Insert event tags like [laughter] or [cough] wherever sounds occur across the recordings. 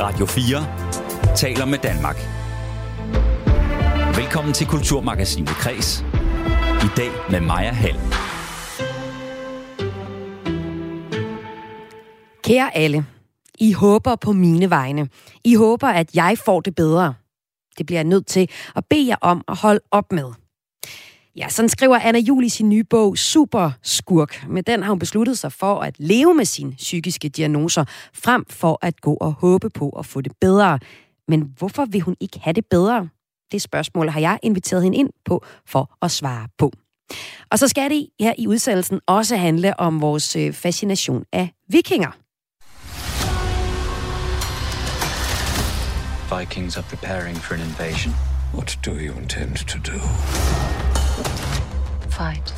Radio 4 taler med Danmark. Velkommen til Kulturmagasinet Kres. I dag med Maja Hall. Kære alle, I håber på mine vegne. I håber, at jeg får det bedre. Det bliver jeg nødt til at bede jer om at holde op med. Ja, sådan skriver Anna Jul i sin nye bog Super Skurk. Med den har hun besluttet sig for at leve med sine psykiske diagnoser, frem for at gå og håbe på at få det bedre. Men hvorfor vil hun ikke have det bedre? Det spørgsmål har jeg inviteret hende ind på for at svare på. Og så skal det her i udsendelsen også handle om vores øh, fascination af vikinger. Vikings are preparing for an invasion. What do you intend to do? Fight.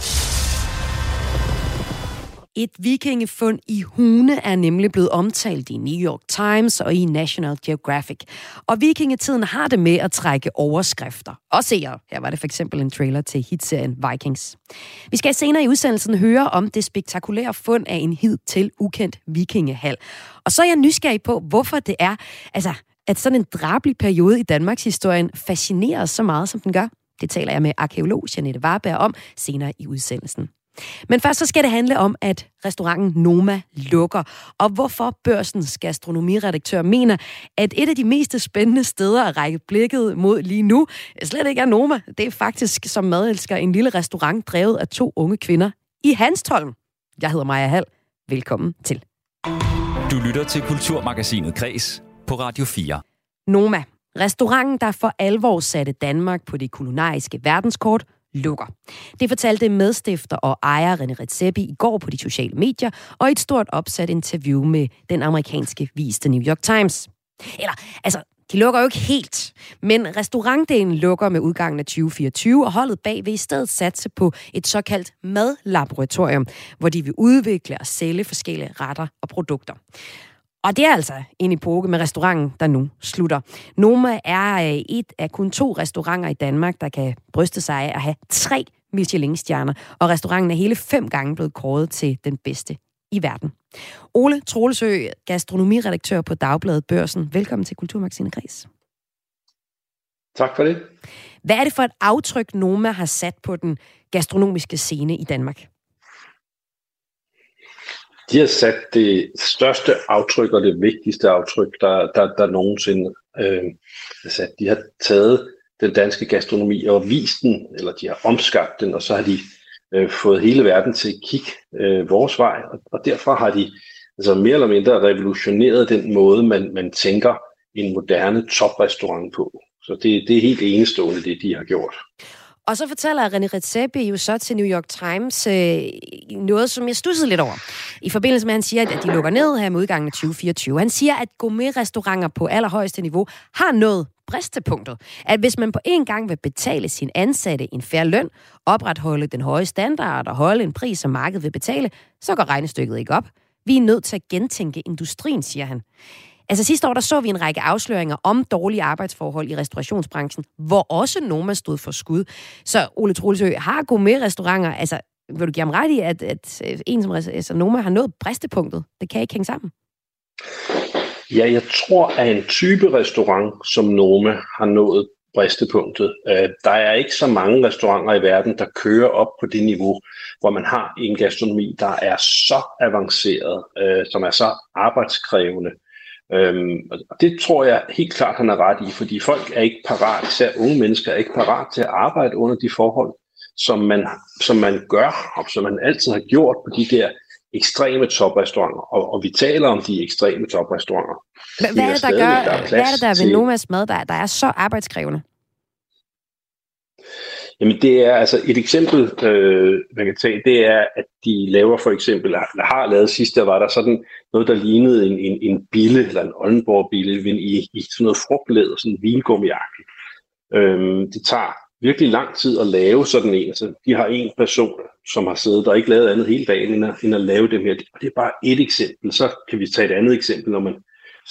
Et vikingefund i Hune er nemlig blevet omtalt i New York Times og i National Geographic. Og vikingetiden har det med at trække overskrifter. Og seere. Her var det for eksempel en trailer til hitserien Vikings. Vi skal senere i udsendelsen høre om det spektakulære fund af en hid til ukendt vikingehal. Og så er jeg nysgerrig på, hvorfor det er, altså, at sådan en drabelig periode i Danmarks historien fascinerer os så meget, som den gør. Det taler jeg med arkeolog Janette Warberg om senere i udsendelsen. Men først så skal det handle om, at restauranten Noma lukker, og hvorfor børsens gastronomiredaktør mener, at et af de mest spændende steder at række blikket mod lige nu, slet ikke er Noma. Det er faktisk som madelsker en lille restaurant drevet af to unge kvinder i Hanstholm. Jeg hedder Maja Hall. Velkommen til. Du lytter til Kulturmagasinet Kres på Radio 4. Noma, restauranten, der for alvor satte Danmark på det kulinariske verdenskort, lukker. Det fortalte medstifter og ejer René Redzepi i går på de sociale medier og i et stort opsat interview med den amerikanske viste New York Times. Eller, altså, de lukker jo ikke helt, men restaurantdelen lukker med udgangen af 2024, og holdet bag vil i stedet satse på et såkaldt madlaboratorium, hvor de vil udvikle og sælge forskellige retter og produkter. Og det er altså en epoke med restauranten, der nu slutter. Noma er øh, et af kun to restauranter i Danmark, der kan bryste sig af at have tre Michelin-stjerner, og restauranten er hele fem gange blevet kåret til den bedste i verden. Ole Troelsø, gastronomiredaktør på Dagbladet Børsen. Velkommen til Kulturmagasinet Græs. Tak for det. Hvad er det for et aftryk, Noma har sat på den gastronomiske scene i Danmark? De har sat det største aftryk og det vigtigste aftryk, der, der, der nogensinde øh, er sat. De har taget den danske gastronomi og vist den, eller de har omskabt den, og så har de øh, fået hele verden til at kigge øh, vores vej, og, og derfor har de altså mere eller mindre revolutioneret den måde, man, man tænker en moderne toprestaurant på. Så det, det er helt enestående, det de har gjort. Og så fortæller René Redzepi jo så til New York Times øh, noget, som jeg stussede lidt over. I forbindelse med, at han siger, at de lukker ned her med udgangen af 2024. Han siger, at gourmet-restauranter på allerhøjeste niveau har nået bristepunktet. At hvis man på en gang vil betale sin ansatte en færre løn, opretholde den høje standard og holde en pris, som markedet vil betale, så går regnestykket ikke op. Vi er nødt til at gentænke industrien, siger han. Altså sidste år, der så vi en række afsløringer om dårlige arbejdsforhold i restaurationsbranchen, hvor også Noma stod for skud. Så Ole Troelsø, har gourmet-restauranter, altså vil du give ham ret i, at, at øh, en som altså, Noma har nået bristepunktet? Det kan ikke hænge sammen. Ja, jeg tror, at en type restaurant som Noma har nået bristepunktet. Øh, der er ikke så mange restauranter i verden, der kører op på det niveau, hvor man har en gastronomi, der er så avanceret, øh, som er så arbejdskrævende, Øhm, og det tror jeg helt klart, han er ret i, fordi folk er ikke parat, især unge mennesker er ikke parat til at arbejde under de forhold, som man, som man gør, og som man altid har gjort på de der ekstreme toprestauranter. Og, og vi taler om de ekstreme toprestauranter. Hvad, hvad er det, der gør, der hvad er det, der ved Nomas mad, der, der er så arbejdskrævende? Jamen det er altså et eksempel, øh, man kan tage, det er, at de laver for eksempel, eller har lavet sidst, der var der sådan noget, der lignede en, en, en bille, eller en Oldenborg-bille, i, i sådan noget frugtlæder, sådan en vingummiagtigt. Øhm, det tager virkelig lang tid at lave sådan en. Altså, de har en person, som har siddet og ikke lavet andet hele dagen, end at, end at lave dem her. Og det er bare et eksempel. Så kan vi tage et andet eksempel, når man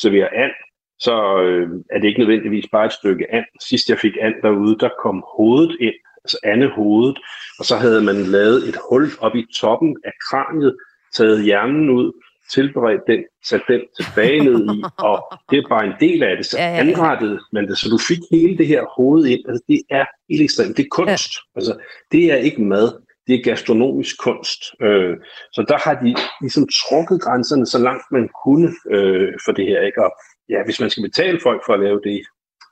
serverer and, så øh, er det ikke nødvendigvis bare et stykke and. Sidst jeg fik and derude, der kom hovedet ind, altså andehovedet, og så havde man lavet et hul op i toppen af kraniet, taget hjernen ud, tilberedt den, sat den tilbage ned i, og det er bare en del af det. Så Ja, ja, ja. anrettede man det, så du fik hele det her hoved ind. Altså, det er helt ekstremt. Det er kunst. Altså, det er ikke mad. Det er gastronomisk kunst. Øh, så der har de ligesom trukket grænserne så langt man kunne øh, for det her. Ikke? Og ja, hvis man skal betale folk for at lave det,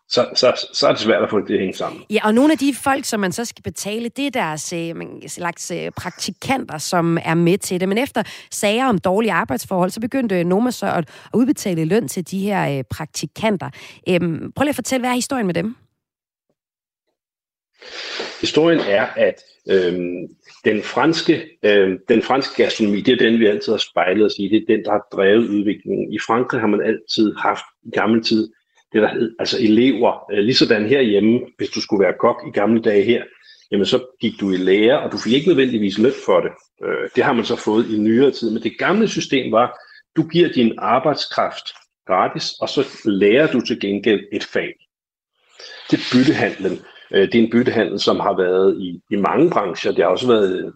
så, så, så er det svært at få det til at hænge sammen. Ja, og nogle af de folk, som man så skal betale, det er deres øh, slags øh, praktikanter, som er med til det. Men efter sager om dårlige arbejdsforhold, så begyndte Noma så at, at udbetale løn til de her øh, praktikanter. Øhm, prøv lige at fortælle, hvad er historien med dem? Historien er, at øhm, den, franske, øhm, den franske gastronomi, det er den, vi altid har spejlet os i. Det er den, der har drevet udviklingen. I Frankrig har man altid haft i gammel tid det, der hed, altså elever. Øh, ligesådan herhjemme, hvis du skulle være kok i gamle dage her, jamen så gik du i lære, og du fik ikke nødvendigvis løn for det. Øh, det har man så fået i nyere tid. Men det gamle system var, du giver din arbejdskraft gratis, og så lærer du til gengæld et fag. Det er byttehandlen. Øh, det er en byttehandel, som har været i, i mange brancher. Det har også været, øh,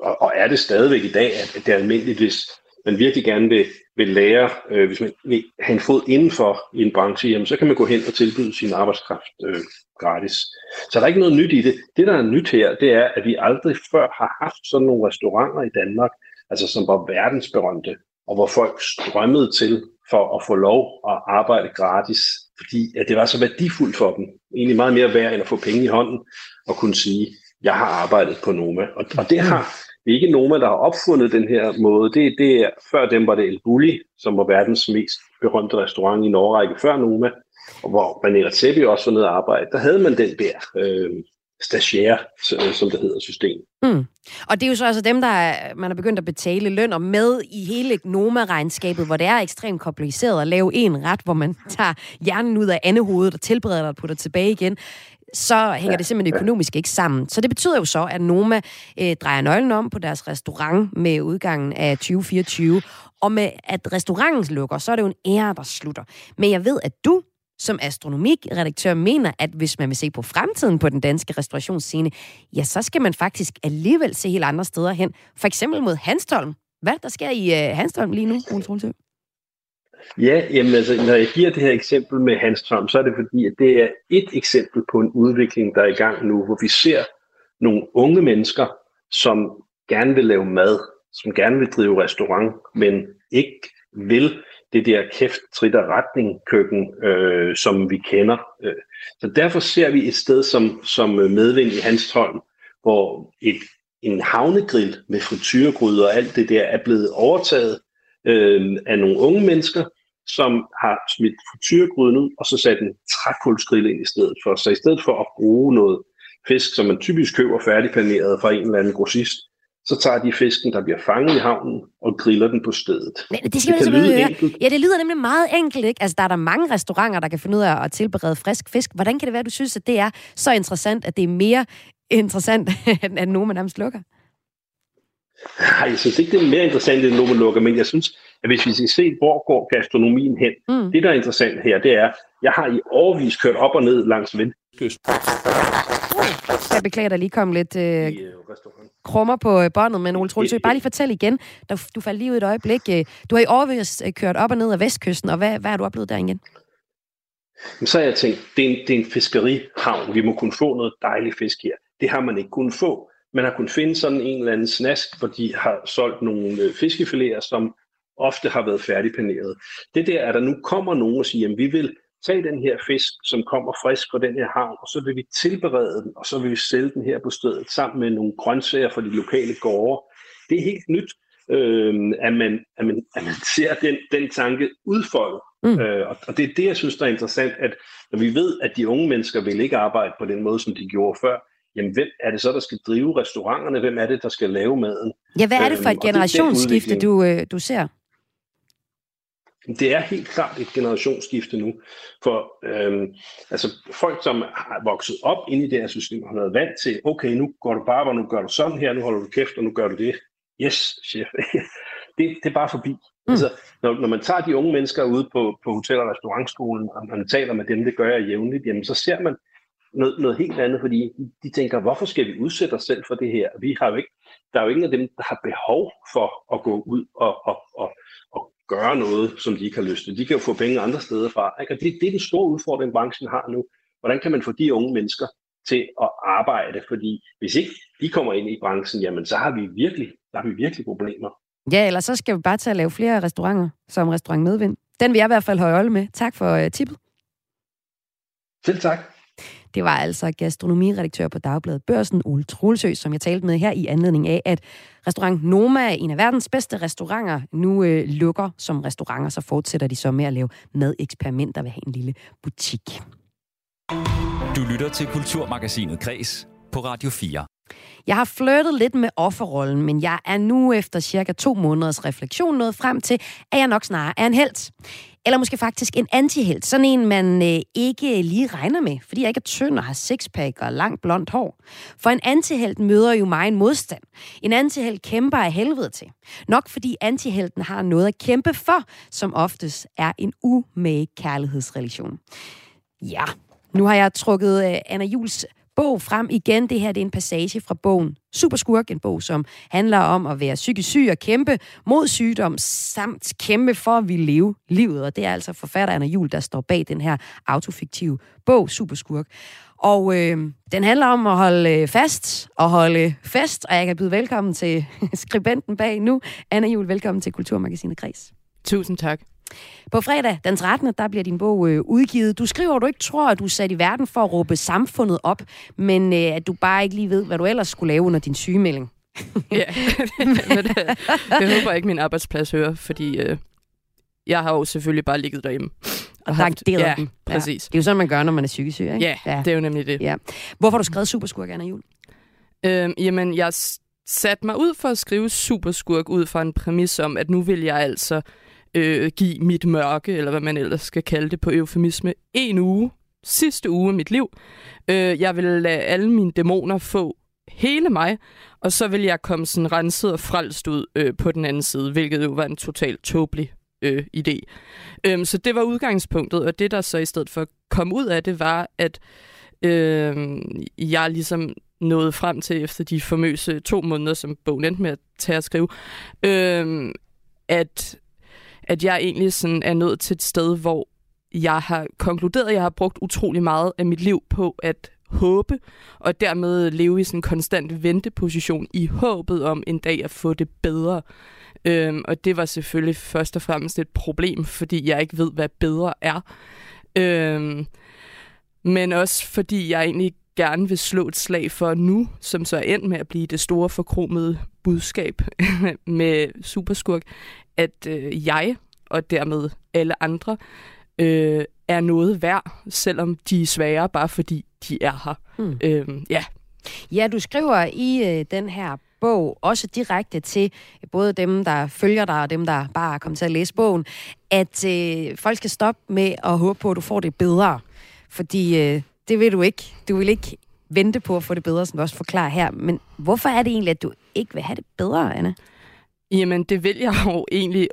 og, og er det stadigvæk i dag, at det er almindeligt, hvis man virkelig gerne vil, vil lære, øh, hvis man vil have en fod indenfor i en branche, jamen, så kan man gå hen og tilbyde sin arbejdskraft øh, gratis. Så der er ikke noget nyt i det. Det, der er nyt her, det er, at vi aldrig før har haft sådan nogle restauranter i Danmark, altså som var verdensberømte, og hvor folk strømmede til for at få lov at arbejde gratis, fordi at det var så værdifuldt for dem. Egentlig meget mere værd end at få penge i hånden og kunne sige, jeg har arbejdet på Noma. Og, og det har det er ikke Noma, der har opfundet den her måde. Det, det er, før dem var det El Bulli, som var verdens mest berømte restaurant i Norge før Noma, og hvor René Redzepi også var nede at arbejde. Der havde man den der øh, stagiaire, øh, som det hedder, system. Mm. Og det er jo så altså dem, der er, man har begyndt at betale løn og med i hele Noma-regnskabet, hvor det er ekstremt kompliceret at lave en ret, hvor man tager hjernen ud af andehovedet og tilbereder og putter tilbage igen så hænger ja, det simpelthen økonomisk ikke sammen. Så det betyder jo så, at Noma øh, drejer nøglen om på deres restaurant med udgangen af 2024. Og med at restauranten lukker, så er det jo en ære, der slutter. Men jeg ved, at du som astronomiredaktør mener, at hvis man vil se på fremtiden på den danske restaurationsscene, ja, så skal man faktisk alligevel se helt andre steder hen. For eksempel mod Hanstholm. Hvad der sker i uh, Hanstholm lige nu, Ole? Ja, jamen altså, når jeg giver det her eksempel med Hans Hanstholm, så er det fordi, at det er et eksempel på en udvikling, der er i gang nu, hvor vi ser nogle unge mennesker, som gerne vil lave mad, som gerne vil drive restaurant, men ikke vil det der kæft, trit og retning køkken, øh, som vi kender. Øh, så derfor ser vi et sted som, som øh, medvind i Hanstholm, hvor et, en havnegrill med frityregryder og alt det der er blevet overtaget øh, af nogle unge mennesker, som har smidt frityregryden ud, og så sat en trækulsgrill ind i stedet for. Så i stedet for at bruge noget fisk, som man typisk køber færdigpaneret fra en eller anden grossist, så tager de fisken, der bliver fanget i havnen, og griller den på stedet. Men det skal det man lyde høre. Enkelt. Ja, det lyder nemlig meget enkelt, ikke? Altså, der er der mange restauranter, der kan finde ud af at tilberede frisk fisk. Hvordan kan det være, du synes, at det er så interessant, at det er mere interessant, [laughs] end nogen nærmest lukker? Nej, jeg synes ikke, det er mere interessant, end lukker, men jeg synes, at hvis vi skal se, hvor går gastronomien hen, mm. det, der er interessant her, det er, jeg har i årvis kørt op og ned langs vindkysten. Jeg beklager, der lige kom lidt øh, krummer på øh, båndet, men Ole Trolsø, bare lige fortæl igen. Du faldt lige ud et øjeblik. Øh, du har i årvis kørt op og ned af Vestkysten, og hvad, hvad har du oplevet der igen? Så har jeg tænkt, det er, en, det er en fiskerihavn. Vi må kunne få noget dejlig fisk her. Det har man ikke kunnet få. Man har kunnet finde sådan en eller anden snask, hvor de har solgt nogle fiskefiléer, som ofte har været færdigpaneret. Det der, at der nu kommer nogen og siger, at vi vil tage den her fisk, som kommer frisk fra den her havn, og så vil vi tilberede den, og så vil vi sælge den her på stedet, sammen med nogle grøntsager fra de lokale gårde. Det er helt nyt, øh, at, man, at, man, at man ser den, den tanke udfolde. Mm. Øh, og det er det, jeg synes, der er interessant, at når vi ved, at de unge mennesker vil ikke arbejde på den måde, som de gjorde før, jamen hvem er det så, der skal drive restauranterne? Hvem er det, der skal lave maden? Ja, hvad er det for et generationsskifte, du, øh, du ser? Det er helt klart et generationsskifte nu, for øhm, altså folk, som har vokset op ind i det her system, har været vant til, okay, nu går du bare, nu gør du sådan her, nu holder du kæft, og nu gør du det. Yes, chef. [laughs] det, det er bare forbi. Mm. Altså, når, når man tager de unge mennesker ude på, på hotel- og restaurantskolen, og man taler med dem, det gør jeg jævnligt, jamen så ser man noget, noget helt andet, fordi de tænker, hvorfor skal vi udsætte os selv for det her? Vi har jo ikke der er jo ingen af dem, der har behov for at gå ud og, og, og, og gøre noget, som de ikke har lyst til. De kan jo få penge andre steder fra. Ikke? Og det, det er den store udfordring, branchen har nu. Hvordan kan man få de unge mennesker til at arbejde? Fordi hvis ikke de kommer ind i branchen, jamen så har vi virkelig, der har vi virkelig problemer. Ja, eller så skal vi bare tage at lave flere restauranter, som Restaurant Medvind. Den vil jeg i hvert fald holde øje med. Tak for uh, tippet. Selv tak. Det var altså gastronomiredaktør på Dagbladet Børsen, Ole Trulsø, som jeg talte med her i anledning af, at restaurant Noma, en af verdens bedste restauranter, nu øh, lukker som restauranter, så fortsætter de så med at lave madeksperimenter ved have en lille butik. Du lytter til Kulturmagasinet Kres på Radio 4. Jeg har flyttet lidt med offerrollen, men jeg er nu efter cirka to måneders refleksion nået frem til, at jeg nok snarere er en held. Eller måske faktisk en antihelt. Sådan en, man øh, ikke lige regner med, fordi jeg ikke er tynd og har sixpack og langt blondt hår. For en antihelt møder jo mig en modstand. En antihelt kæmper af helvede til. Nok fordi antihelten har noget at kæmpe for, som oftest er en umage kærlighedsrelation. Ja, nu har jeg trukket øh, Anna Jules bog frem igen. Det her det er en passage fra bogen Superskurk, en bog, som handler om at være psykisk syg og kæmpe mod sygdom, samt kæmpe for at vi leve livet. Og det er altså forfatteren Anna Jul, der står bag den her autofiktive bog, Superskurk. Og øh, den handler om at holde fast og holde fest, og jeg kan byde velkommen til [laughs] skribenten bag nu. Anna Jul, velkommen til Kulturmagasinet Kreds. Tusind tak. På fredag den 13. der bliver din bog øh, udgivet. Du skriver, at du ikke tror, at du er sat i verden for at råbe samfundet op, men øh, at du bare ikke lige ved, hvad du ellers skulle lave under din sygemelding. [laughs] ja, men det, det håber jeg ikke, min arbejdsplads hører, fordi øh, jeg har jo selvfølgelig bare ligget derhjemme. Og haft, ja, den. præcis. Ja. Det er jo sådan, man gør, når man er psykisk syg, ikke? Ja, ja, det er jo nemlig det. Ja. Hvorfor har du skrevet Superskurk, Anna Jul? Øhm, jamen, jeg satte mig ud for at skrive Superskurk ud fra en præmis om, at nu vil jeg altså øh, give mit mørke, eller hvad man ellers skal kalde det på eufemisme, en uge, sidste uge af mit liv. Øh, jeg vil lade alle mine dæmoner få hele mig, og så vil jeg komme sådan renset og frelst ud øh, på den anden side, hvilket jo var en totalt tåbelig øh, idé. Øh, så det var udgangspunktet, og det der så i stedet for kom ud af det, var, at øh, jeg ligesom nåede frem til efter de formøse to måneder, som bogen endte med at tage at skrive, øh, at at jeg egentlig sådan er nået til et sted, hvor jeg har konkluderet, at jeg har brugt utrolig meget af mit liv på at håbe, og dermed leve i sådan en konstant venteposition i håbet om en dag at få det bedre. Øhm, og det var selvfølgelig først og fremmest et problem, fordi jeg ikke ved, hvad bedre er. Øhm, men også fordi jeg egentlig gerne vil slå et slag for nu, som så er endt med at blive det store forkromede budskab [laughs] med Superskurk, at øh, jeg og dermed alle andre øh, er noget værd, selvom de er svære, bare fordi de er her. Hmm. Øhm, ja. ja, du skriver i øh, den her bog, også direkte til både dem, der følger dig, og dem, der bare er kommet til at læse bogen, at øh, folk skal stoppe med at håbe på, at du får det bedre. Fordi øh, det vil du ikke. Du vil ikke vente på at få det bedre, som du også forklarer her. Men hvorfor er det egentlig, at du ikke vil have det bedre, Anna? Jamen, det vil jeg jo egentlig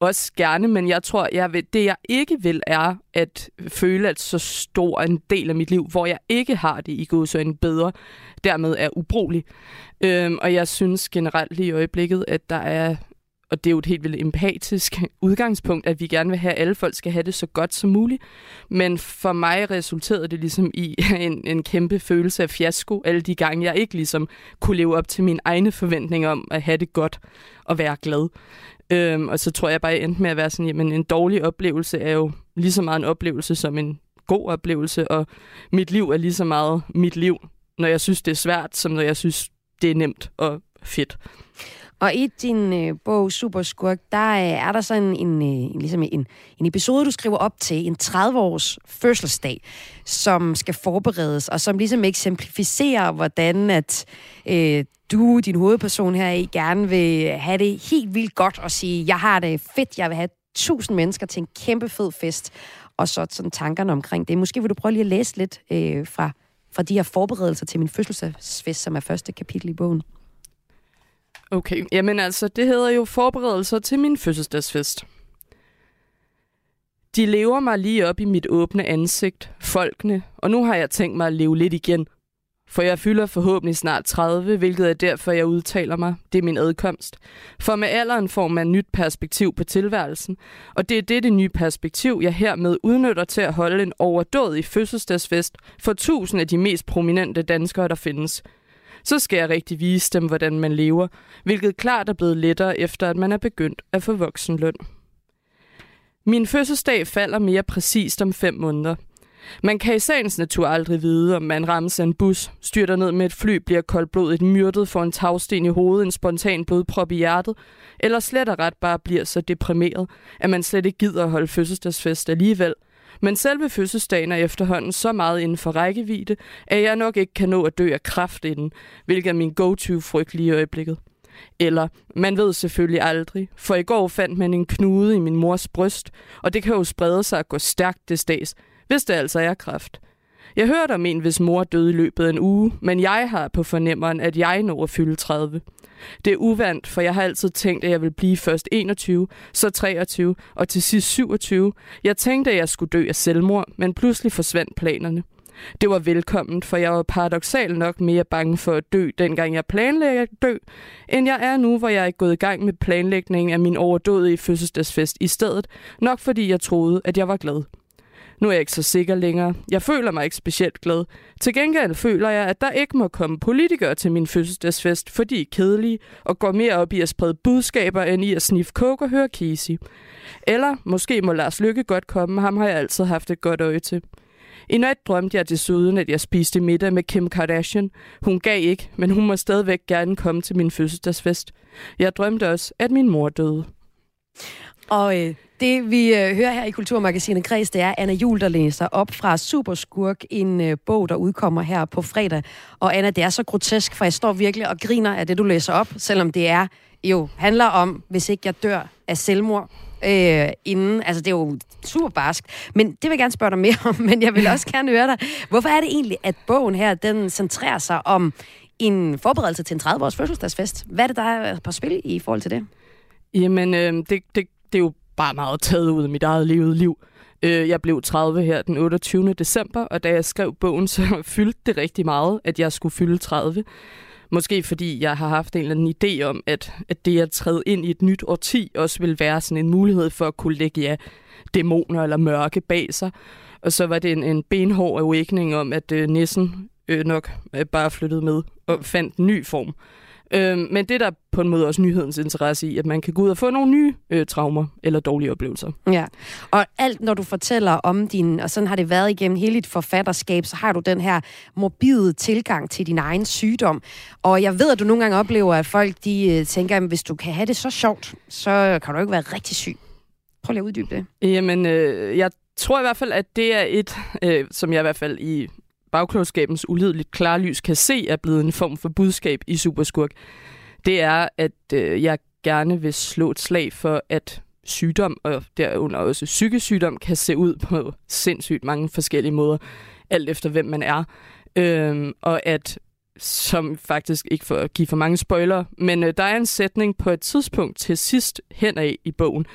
også gerne, men jeg tror, jeg vil, det jeg ikke vil, er at føle, at så stor en del af mit liv, hvor jeg ikke har det i god en bedre, dermed er ubrugelig. Øhm, og jeg synes generelt lige i øjeblikket, at der er og det er jo et helt vildt empatisk [laughs] udgangspunkt, at vi gerne vil have, at alle folk skal have det så godt som muligt. Men for mig resulterede det ligesom i [laughs] en, en kæmpe følelse af fiasko, alle de gange, jeg ikke ligesom kunne leve op til mine egne forventninger om at have det godt og være glad. Øhm, og så tror jeg bare, jeg endte med at være sådan, jamen en dårlig oplevelse er jo lige så meget en oplevelse som en god oplevelse, og mit liv er lige så meget mit liv, når jeg synes, det er svært, som når jeg synes, det er nemt og fedt. Og i din øh, bog Superskurk, der øh, er der sådan en, øh, ligesom en, en episode, du skriver op til, en 30-års fødselsdag, som skal forberedes, og som ligesom eksemplificerer, hvordan at øh, du, din hovedperson her i, gerne vil have det helt vildt godt og sige, jeg har det fedt, jeg vil have tusind mennesker til en kæmpe fed fest, og så sådan tankerne omkring det. Måske vil du prøve lige at læse lidt øh, fra, fra de her forberedelser til min fødselsdagsfest, som er første kapitel i bogen. Okay, jamen altså, det hedder jo forberedelser til min fødselsdagsfest. De lever mig lige op i mit åbne ansigt, folkene, og nu har jeg tænkt mig at leve lidt igen. For jeg fylder forhåbentlig snart 30, hvilket er derfor, jeg udtaler mig. Det er min adkomst. For med alderen får man nyt perspektiv på tilværelsen, og det er dette det nye perspektiv, jeg hermed udnytter til at holde en overdådig fødselsdagsfest for tusind af de mest prominente danskere, der findes. Så skal jeg rigtig vise dem, hvordan man lever, hvilket klart er blevet lettere efter, at man er begyndt at få voksenløn. Min fødselsdag falder mere præcist om fem måneder – man kan i sagens natur aldrig vide, om man rammes af en bus, styrter ned med et fly, bliver koldblodigt myrdet, for en tagsten i hovedet, en spontan blodprop i hjertet, eller slet og ret bare bliver så deprimeret, at man slet ikke gider at holde fødselsdagsfest alligevel. Men selve fødselsdagen er efterhånden så meget inden for rækkevidde, at jeg nok ikke kan nå at dø af kraft inden, hvilket er min go-to-frygt lige i øjeblikket. Eller, man ved selvfølgelig aldrig, for i går fandt man en knude i min mors bryst, og det kan jo sprede sig og gå stærkt det stads, hvis det altså er kræft. Jeg hørte om en, hvis mor døde i løbet af en uge, men jeg har på fornemmeren, at jeg når at fylde 30. Det er uvandt, for jeg har altid tænkt, at jeg vil blive først 21, så 23 og til sidst 27. Jeg tænkte, at jeg skulle dø af selvmord, men pludselig forsvandt planerne. Det var velkomment, for jeg var paradoxalt nok mere bange for at dø, dengang jeg planlagde at dø, end jeg er nu, hvor jeg er gået i gang med planlægningen af min overdådige fødselsdagsfest i stedet, nok fordi jeg troede, at jeg var glad. Nu er jeg ikke så sikker længere. Jeg føler mig ikke specielt glad. Til gengæld føler jeg, at der ikke må komme politikere til min fødselsdagsfest, fordi de er kedelige og går mere op i at sprede budskaber, end i at sniffe coke og høre Casey. Eller måske må Lars Lykke godt komme, ham har jeg altid haft et godt øje til. I nat drømte jeg desuden, at jeg spiste middag med Kim Kardashian. Hun gav ikke, men hun må stadigvæk gerne komme til min fødselsdagsfest. Jeg drømte også, at min mor døde. Og øh, det, vi øh, hører her i Kulturmagasinet Kreds, det er Anna Jul, der læser op fra Superskurk, en øh, bog, der udkommer her på fredag. Og Anna, det er så grotesk, for jeg står virkelig og griner af det, du læser op, selvom det er jo handler om, hvis ikke jeg dør af selvmord øh, inden. Altså, det er jo super barsk. Men det vil jeg gerne spørge dig mere om, [laughs] men jeg vil også gerne høre dig. Hvorfor er det egentlig, at bogen her, den centrerer sig om en forberedelse til en 30-års fødselsdagsfest? Hvad er det, der er på spil i forhold til det? Jamen, øh, det, det, det er jo bare meget taget ud af mit eget levet liv. Øh, jeg blev 30 her den 28. december, og da jeg skrev bogen, [laughs] så fyldte det rigtig meget, at jeg skulle fylde 30. Måske fordi jeg har haft en eller anden idé om, at, at det at træde ind i et nyt årti også vil være sådan en mulighed for at kunne lægge ja, dæmoner eller mørke bag sig. Og så var det en, en benhård awakening om, at øh, nissen øh, nok øh, bare flyttede med og fandt en ny form. Øh, men det er der på en måde også nyhedens interesse i, at man kan gå ud og få nogle nye øh, traumer eller dårlige oplevelser. Ja, og alt når du fortæller om din, og sådan har det været igennem hele dit forfatterskab, så har du den her morbide tilgang til din egen sygdom. Og jeg ved, at du nogle gange oplever, at folk de øh, tænker, at hvis du kan have det så sjovt, så kan du ikke være rigtig syg. Prøv lige at uddybe det. Jamen, øh, jeg tror i hvert fald, at det er et, øh, som jeg i hvert fald i bagklodskabens ulideligt klarlys kan se er blevet en form for budskab i Superskurk, det er, at øh, jeg gerne vil slå et slag for, at sygdom, og derunder også psykisk sygdom, kan se ud på sindssygt mange forskellige måder, alt efter hvem man er. Øhm, og at, som faktisk ikke for at give for mange spoiler, men øh, der er en sætning på et tidspunkt til sidst henad i bogen,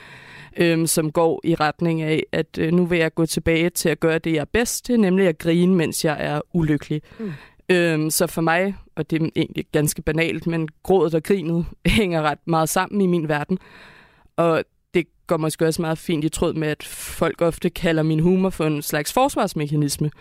øhm, som går i retning af, at øh, nu vil jeg gå tilbage til at gøre det, jeg er bedst til, nemlig at grine, mens jeg er ulykkelig. Mm. Øhm, så for mig, og det er egentlig ganske banalt, men grådet og grinet [laughs] hænger ret meget sammen i min verden. Og det går måske også meget fint i tråd med, at folk ofte kalder min humor for en slags forsvarsmekanisme.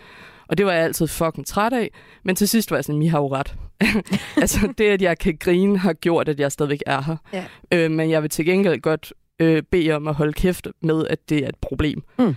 Og det var jeg altid fucking træt af. Men til sidst var jeg sådan, I har jo ret. [laughs] altså det, at jeg kan grine, har gjort, at jeg stadigvæk er her. Ja. Øh, men jeg vil til gengæld godt øh, bede om at holde kæft med, at det er et problem. Mm.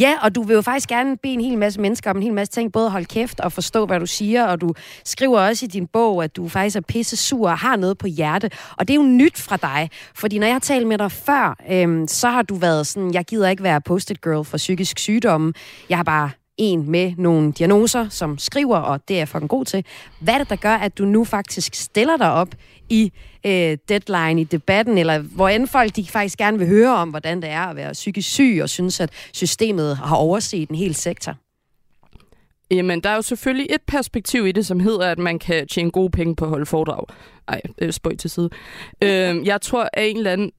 Ja, og du vil jo faktisk gerne bede en hel masse mennesker om en hel masse ting, både holde kæft og forstå, hvad du siger, og du skriver også i din bog, at du faktisk er pisse sur og har noget på hjerte. Og det er jo nyt fra dig, fordi når jeg har talt med dig før, øhm, så har du været sådan, jeg gider ikke være post-it girl for psykisk sygdomme. Jeg har bare en med nogle diagnoser, som skriver, og det er jeg fucking god til. Hvad er det, der gør, at du nu faktisk stiller dig op i øh, deadline, i debatten, eller hvor end folk de faktisk gerne vil høre om, hvordan det er at være psykisk syg, og synes, at systemet har overset en hel sektor? Jamen, der er jo selvfølgelig et perspektiv i det, som hedder, at man kan tjene gode penge på at holde foredrag. Ej, øh, spøj til side. øh, jeg tror af en eller anden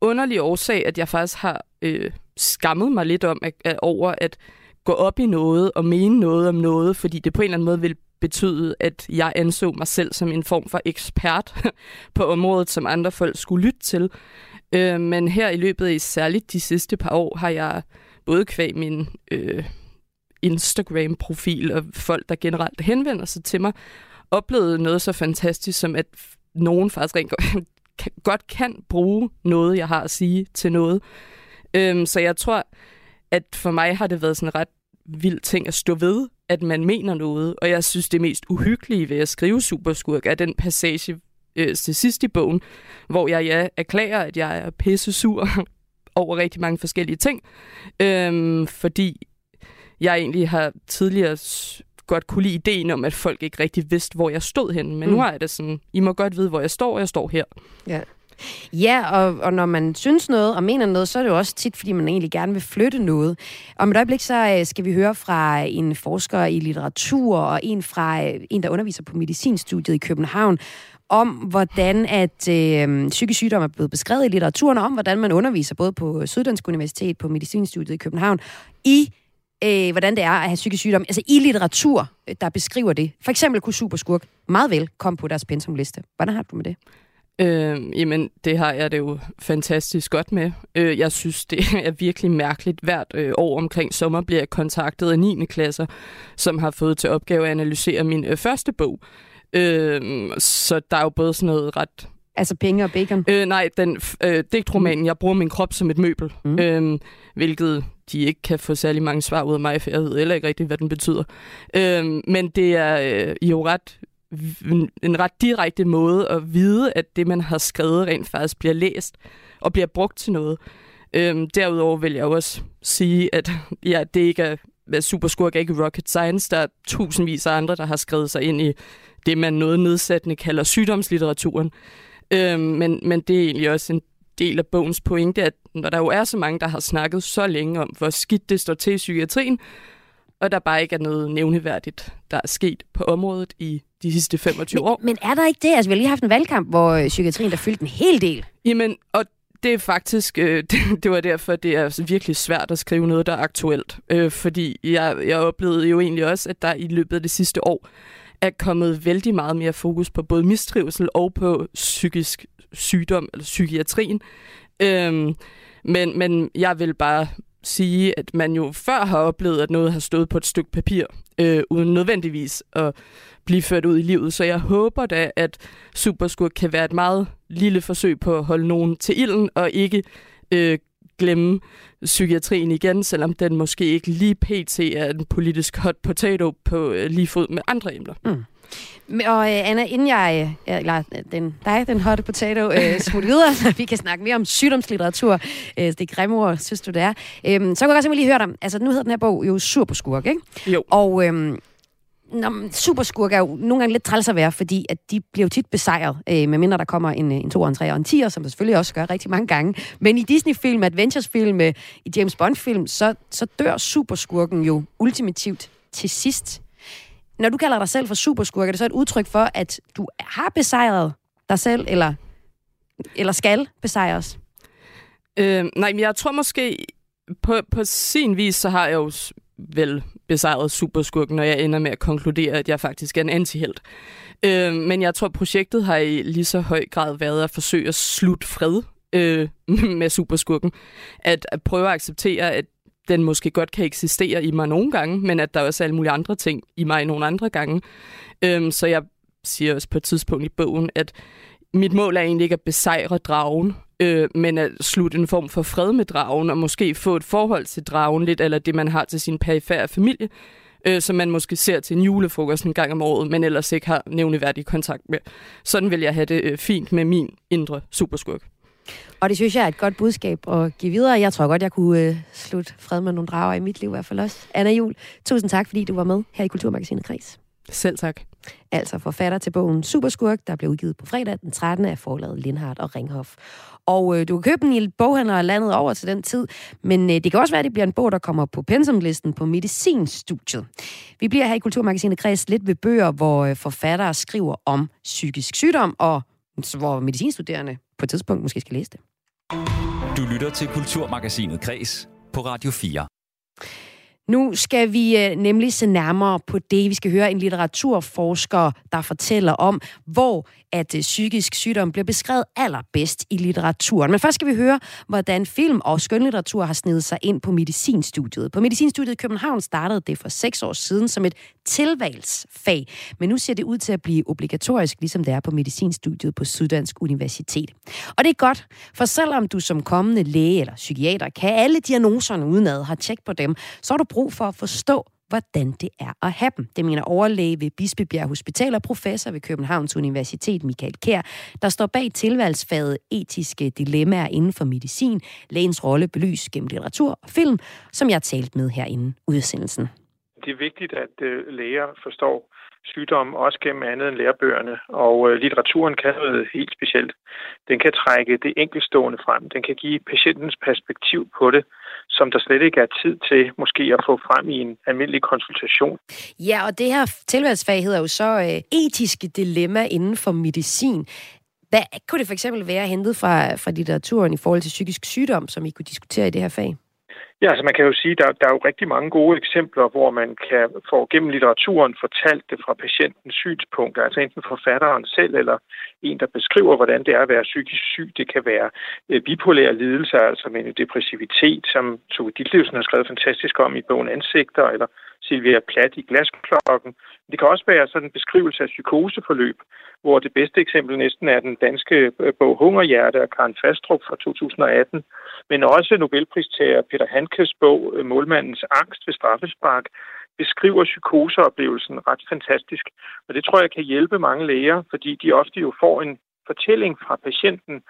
underlig årsag, at jeg faktisk har øh, skammet mig lidt om at, at, over at gå op i noget og mene noget om noget, fordi det på en eller anden måde vil betyde, at jeg anså mig selv som en form for ekspert [laughs] på området, som andre folk skulle lytte til. Øh, men her i løbet af særligt de sidste par år har jeg både kvæg min øh, Instagram-profil og folk, der generelt henvender sig til mig, oplevet noget så fantastisk som, at nogen faktisk rent [laughs] godt kan bruge noget, jeg har at sige til noget. Øhm, så jeg tror, at for mig har det været sådan en ret vild ting at stå ved, at man mener noget. Og jeg synes, det mest uhyggelige ved at skrive Superskurk er den passage øh, til sidst i bogen, hvor jeg ja, erklærer, at jeg er pisse sur [laughs] over rigtig mange forskellige ting. Øhm, fordi jeg egentlig har tidligere godt kunne lide ideen om, at folk ikke rigtig vidste, hvor jeg stod henne. Men mm. nu er det sådan, I må godt vide, hvor jeg står, og jeg står her. Ja. Ja, og, og når man synes noget og mener noget, så er det jo også tit, fordi man egentlig gerne vil flytte noget. Om et øjeblik, så øh, skal vi høre fra en forsker i litteratur og en fra øh, en, der underviser på medicinstudiet i København, om hvordan at øh, psykisk sygdom er blevet beskrevet i litteraturen, og om hvordan man underviser både på Syddansk Universitet, på medicinstudiet i København, i øh, hvordan det er at have psykisk sygdom, altså i litteratur, øh, der beskriver det. For eksempel kunne Superskurk meget vel komme på deres pensumliste. Hvordan har du med det? Øh, jamen, det har jeg det jo fantastisk godt med. Øh, jeg synes, det [laughs] er virkelig mærkeligt. Hvert øh, år omkring sommer bliver jeg kontaktet af 9. klasser, som har fået til opgave at analysere min øh, første bog. Øh, så der er jo både sådan noget ret Altså penge og bacon? Øh, nej, den øh, digtromanen, jeg bruger min krop som et møbel, mm. øh, hvilket de ikke kan få særlig mange svar ud af mig, for jeg ved heller ikke rigtigt, hvad den betyder. Øh, men det er øh, jo ret en ret direkte måde at vide, at det, man har skrevet, rent faktisk bliver læst og bliver brugt til noget. Øhm, derudover vil jeg også sige, at ja, det ikke er, Superskurk ikke rocket science. Der er tusindvis af andre, der har skrevet sig ind i det, man noget nedsættende kalder sygdomslitteraturen. Øhm, men, men det er egentlig også en del af bogens pointe, at når der jo er så mange, der har snakket så længe om, hvor skidt det står til i psykiatrien, og der bare ikke er noget nævneværdigt, der er sket på området i de sidste 25 men, år. Men er der ikke det? Altså, vi har lige haft en valgkamp, hvor øh, psykiatrien der fyldte en hel del. Jamen, og det er faktisk, øh, [laughs] det, det var derfor, det er virkelig svært at skrive noget, der er aktuelt. Øh, fordi jeg, jeg oplevede jo egentlig også, at der i løbet af det sidste år er kommet vældig meget mere fokus på både mistrivsel og på psykisk sygdom, eller psykiatrien. Øhm, men, men jeg vil bare sige, at man jo før har oplevet, at noget har stået på et stykke papir, øh, uden nødvendigvis at blive ført ud i livet. Så jeg håber da, at Superskurk kan være et meget lille forsøg på at holde nogen til ilden, og ikke øh, glemme psykiatrien igen, selvom den måske ikke lige pt. er en politisk hot potato på øh, lige fod med andre emner. Mm. Og øh, Anna, inden jeg, øh, eller den, dig, den hotte potato, øh, [laughs] smutter videre, så vi kan snakke mere om sygdomslitteratur, øh, det grimme ord, synes du det er, øh, så kunne jeg simpelthen lige høre dig, altså nu hedder den her bog jo Superskurk, ikke? Jo. Og øh, Nå, superskurk er jo nogle gange lidt træls at være, fordi at de bliver jo tit besejret, øh, medmindre der kommer en, øh, en 2, en 3 og en 10'er, som der selvfølgelig også gør rigtig mange gange. Men i Disney-film, Adventures-film, øh, i James Bond-film, så, så dør superskurken jo ultimativt til sidst. Når du kalder dig selv for superskurk, er det så et udtryk for, at du har besejret dig selv, eller, eller skal besejres? Øh, nej, men jeg tror måske, på, på sin vis, så har jeg jo vel besejret superskurken, når jeg ender med at konkludere, at jeg faktisk er en antihelt. Øh, men jeg tror, projektet har i lige så høj grad været at forsøge at slutte fred øh, [laughs] med superskurken. At, at prøve at acceptere, at den måske godt kan eksistere i mig nogle gange, men at der også er alle mulige andre ting i mig nogle andre gange. Øhm, så jeg siger også på et tidspunkt i bogen, at mit mål er egentlig ikke at besejre dragen, øh, men at slutte en form for fred med dragen, og måske få et forhold til dragen lidt, eller det man har til sin perifære familie, øh, som man måske ser til en julefrokost en gang om året, men ellers ikke har nævneværdig kontakt med. Sådan vil jeg have det øh, fint med min indre superskurk. Og det synes jeg er et godt budskab at give videre. Jeg tror godt, jeg kunne øh, slutte fred med nogle drager i mit liv i hvert fald også. Anna Jul, tusind tak, fordi du var med her i Kulturmagasinet Kris. Selv tak. Altså forfatter til bogen Superskurk, der blev udgivet på fredag den 13. af forlaget Lindhardt og Ringhof. Og øh, du kan købe den i boghandler landet over til den tid, men øh, det kan også være, at det bliver en bog, der kommer på pensumlisten på medicinstudiet. Vi bliver her i Kulturmagasinet Kreds lidt ved bøger, hvor øh, forfattere skriver om psykisk sygdom, og hvor medicinstuderende på et tidspunkt måske skal læse det. Du lytter til Kulturmagasinet Kres på Radio 4. Nu skal vi øh, nemlig se nærmere på det. Vi skal høre en litteraturforsker, der fortæller om, hvor at øh, psykisk sygdom bliver beskrevet allerbedst i litteraturen. Men først skal vi høre, hvordan film og skønlitteratur har snedet sig ind på medicinstudiet. På medicinstudiet i København startede det for seks år siden som et tilvalgsfag, men nu ser det ud til at blive obligatorisk, ligesom det er på medicinstudiet på Syddansk Universitet. Og det er godt, for selvom du som kommende læge eller psykiater kan alle diagnoserne udenad, har tjek på dem, så har du brug for at forstå, hvordan det er at have dem. Det mener overlæge ved Bispebjerg Hospital og professor ved Københavns Universitet, Michael Kær, der står bag tilvalgsfaget etiske dilemmaer inden for medicin, lægens rolle belyst gennem litteratur og film, som jeg har talt med herinde udsendelsen. Det er vigtigt, at øh, læger forstår sygdom, også gennem andet end lærebøgerne. Og øh, litteraturen kan noget helt specielt. Den kan trække det enkeltstående frem. Den kan give patientens perspektiv på det, som der slet ikke er tid til måske at få frem i en almindelig konsultation. Ja, og det her tilvalgsfag hedder jo så øh, etiske dilemma inden for medicin. Hvad kunne det for eksempel være hentet fra, fra litteraturen i forhold til psykisk sygdom, som I kunne diskutere i det her fag? Ja, altså man kan jo sige, at der, der er jo rigtig mange gode eksempler, hvor man kan få gennem litteraturen fortalt det fra patientens synspunkt, altså enten forfatteren selv eller en, der beskriver, hvordan det er at være psykisk syg. Det kan være øh, bipolære lidelser, altså med depressivitet, som Tove Ditlevsen har skrevet fantastisk om i bogen Ansigter, eller Silvia Plath i Glasklokken. Det kan også være sådan en beskrivelse af psykoseforløb, hvor det bedste eksempel næsten er den danske øh, bog Hungerhjerte af Karen Fastrup fra 2018, men også Nobelpristager Peter Hankes bog øh, Målmandens angst ved straffespark beskriver psykoseoplevelsen ret fantastisk. Og det tror jeg kan hjælpe mange læger, fordi de ofte jo får en fortælling fra patienten,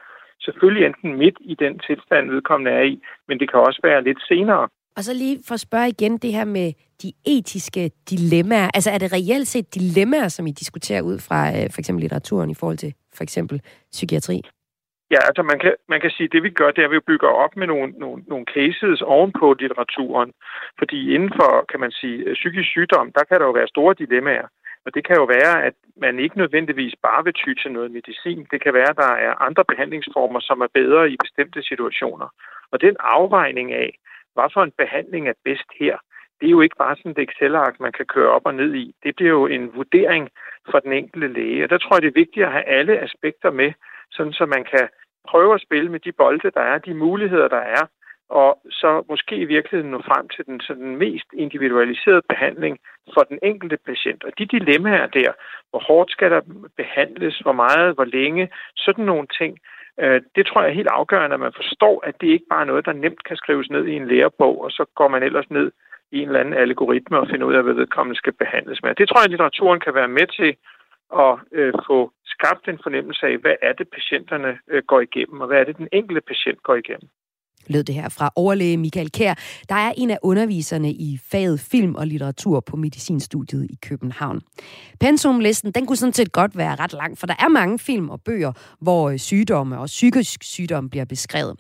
selvfølgelig enten midt i den tilstand, vedkommende er i, men det kan også være lidt senere. Og så lige for at spørge igen det her med de etiske dilemmaer. Altså er det reelt set dilemmaer, som I diskuterer ud fra øh, for eksempel litteraturen i forhold til for eksempel psykiatri? Ja, altså man kan, man kan sige, at det vi gør, det er, at vi bygger op med nogle, nogle, nogle cases ovenpå litteraturen. Fordi inden for, kan man sige, øh, psykisk sygdom, der kan der jo være store dilemmaer. Og det kan jo være, at man ikke nødvendigvis bare vil ty til noget medicin. Det kan være, at der er andre behandlingsformer, som er bedre i bestemte situationer. Og den afvejning af, hvad for en behandling er bedst her, det er jo ikke bare sådan et Excel-ark, man kan køre op og ned i. Det bliver jo en vurdering for den enkelte læge. Og der tror jeg, det er vigtigt at have alle aspekter med, sådan så man kan prøve at spille med de bolde, der er, de muligheder, der er, og så måske i virkeligheden nå frem til den så den mest individualiserede behandling for den enkelte patient. Og de dilemmaer der, hvor hårdt skal der behandles, hvor meget, hvor længe, sådan nogle ting, Øh, det tror jeg er helt afgørende, at man forstår, at det ikke bare er noget, der nemt kan skrives ned i en lærebog, og så går man ellers ned i en eller anden algoritme og finder ud af, hvad vedkommende skal behandles med. Det tror jeg, at litteraturen kan være med til at øh, få skabt en fornemmelse af, hvad er det, patienterne øh, går igennem, og hvad er det, den enkelte patient går igennem lød det her fra overlæge Michael Kær, der er en af underviserne i faget film og litteratur på medicinstudiet i København. Pensumlisten, den kunne sådan set godt være ret lang, for der er mange film og bøger, hvor øh, sygdomme og psykisk sygdom bliver beskrevet.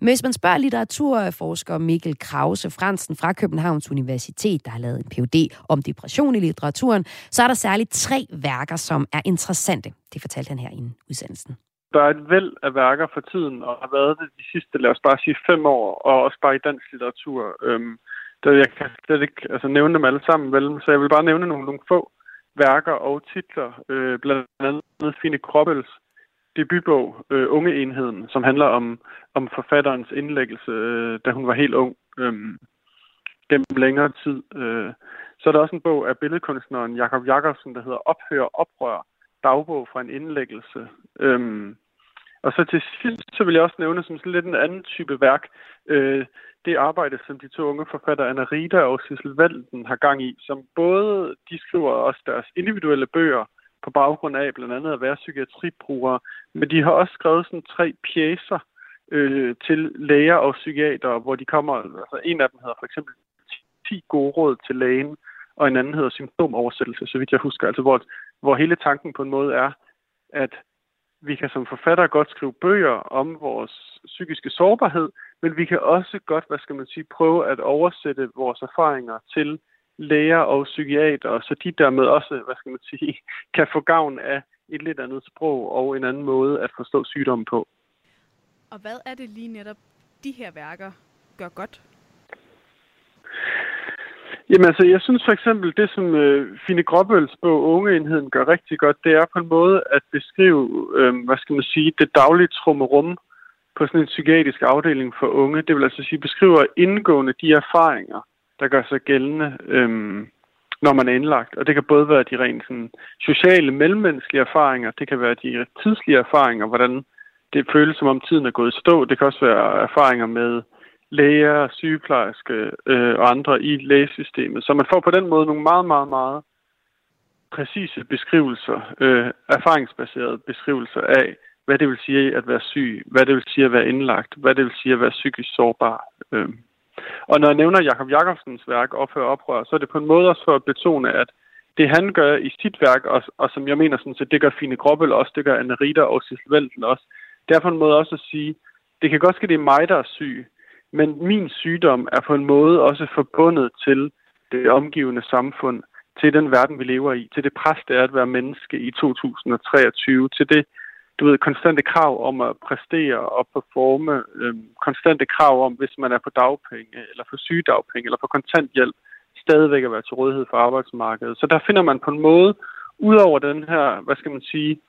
Men hvis man spørger litteraturforsker Mikkel Krause Fransen fra Københavns Universitet, der har lavet en Ph.D. om depression i litteraturen, så er der særligt tre værker, som er interessante. Det fortalte han her i udsendelsen der er et væld af værker for tiden, og har været det de sidste, lad os bare sige, fem år, og også bare i dansk litteratur. Øhm, der, jeg kan slet ikke altså, nævne dem alle sammen, vel? så jeg vil bare nævne nogle, nogle få værker og titler, øh, blandt andet Fine Kroppels debutbog, øh, Ungeenheden, som handler om, om forfatterens indlæggelse, øh, da hun var helt ung, øh, gennem længere tid. Øh. Så er der også en bog af billedkunstneren Jakob Jakobsen, der hedder Ophør Oprør, dagbog fra en indlæggelse. Øhm, og så til sidst, så vil jeg også nævne som sådan lidt en anden type værk, øh, det arbejde, som de to unge forfattere, Anna Rita og Sissel Valden, har gang i, som både, de skriver også deres individuelle bøger på baggrund af blandt andet at være psykiatribrugere, men de har også skrevet sådan tre pjæser øh, til læger og psykiater, hvor de kommer, altså en af dem hedder for eksempel 10 gode råd til lægen, og en anden hedder symptomoversættelse, så vidt jeg husker, altså hvor, hvor hele tanken på en måde er, at vi kan som forfattere godt skrive bøger om vores psykiske sårbarhed, men vi kan også godt, hvad skal man sige, prøve at oversætte vores erfaringer til læger og psykiater, så de dermed også, hvad skal man sige, [laughs] kan få gavn af et lidt andet sprog og en anden måde at forstå sygdommen på. Og hvad er det lige netop, de her værker gør godt? Jamen altså, jeg synes for eksempel, det som øh, Fine Gråbøls bog Ungeenheden gør rigtig godt, det er på en måde at beskrive, øh, hvad skal man sige, det daglige trummerum på sådan en psykiatrisk afdeling for unge. Det vil altså sige, beskriver indgående de erfaringer, der gør sig gældende, øh, når man er indlagt. Og det kan både være de rent sådan, sociale, mellemmenneskelige erfaringer, det kan være de tidslige erfaringer, hvordan det føles som om tiden er gået i stå. Det kan også være erfaringer med læger, sygeplejerske øh, og andre i lægesystemet. Så man får på den måde nogle meget, meget, meget præcise beskrivelser, øh, erfaringsbaserede beskrivelser af, hvad det vil sige at være syg, hvad det vil sige at være indlagt, hvad det vil sige at være psykisk sårbar. Øh. Og når jeg nævner Jakob Jakobsens værk Ophør oprør, så er det på en måde også for at betone, at det han gør i sit værk, og, og som jeg mener sådan set, det gør Fine Grobbel også, det gør Anne Ritter og Sissel Velten også, det er på en måde også at sige, det kan godt ske, det er mig, der er syg, men min sygdom er på en måde også forbundet til det omgivende samfund, til den verden, vi lever i, til det pres, det er at være menneske i 2023, til det, du ved, konstante krav om at præstere og performe, øhm, konstante krav om, hvis man er på dagpenge, eller på sygedagpenge, eller på kontanthjælp, stadigvæk at være til rådighed for arbejdsmarkedet. Så der finder man på en måde, ud over den her, hvad skal man sige,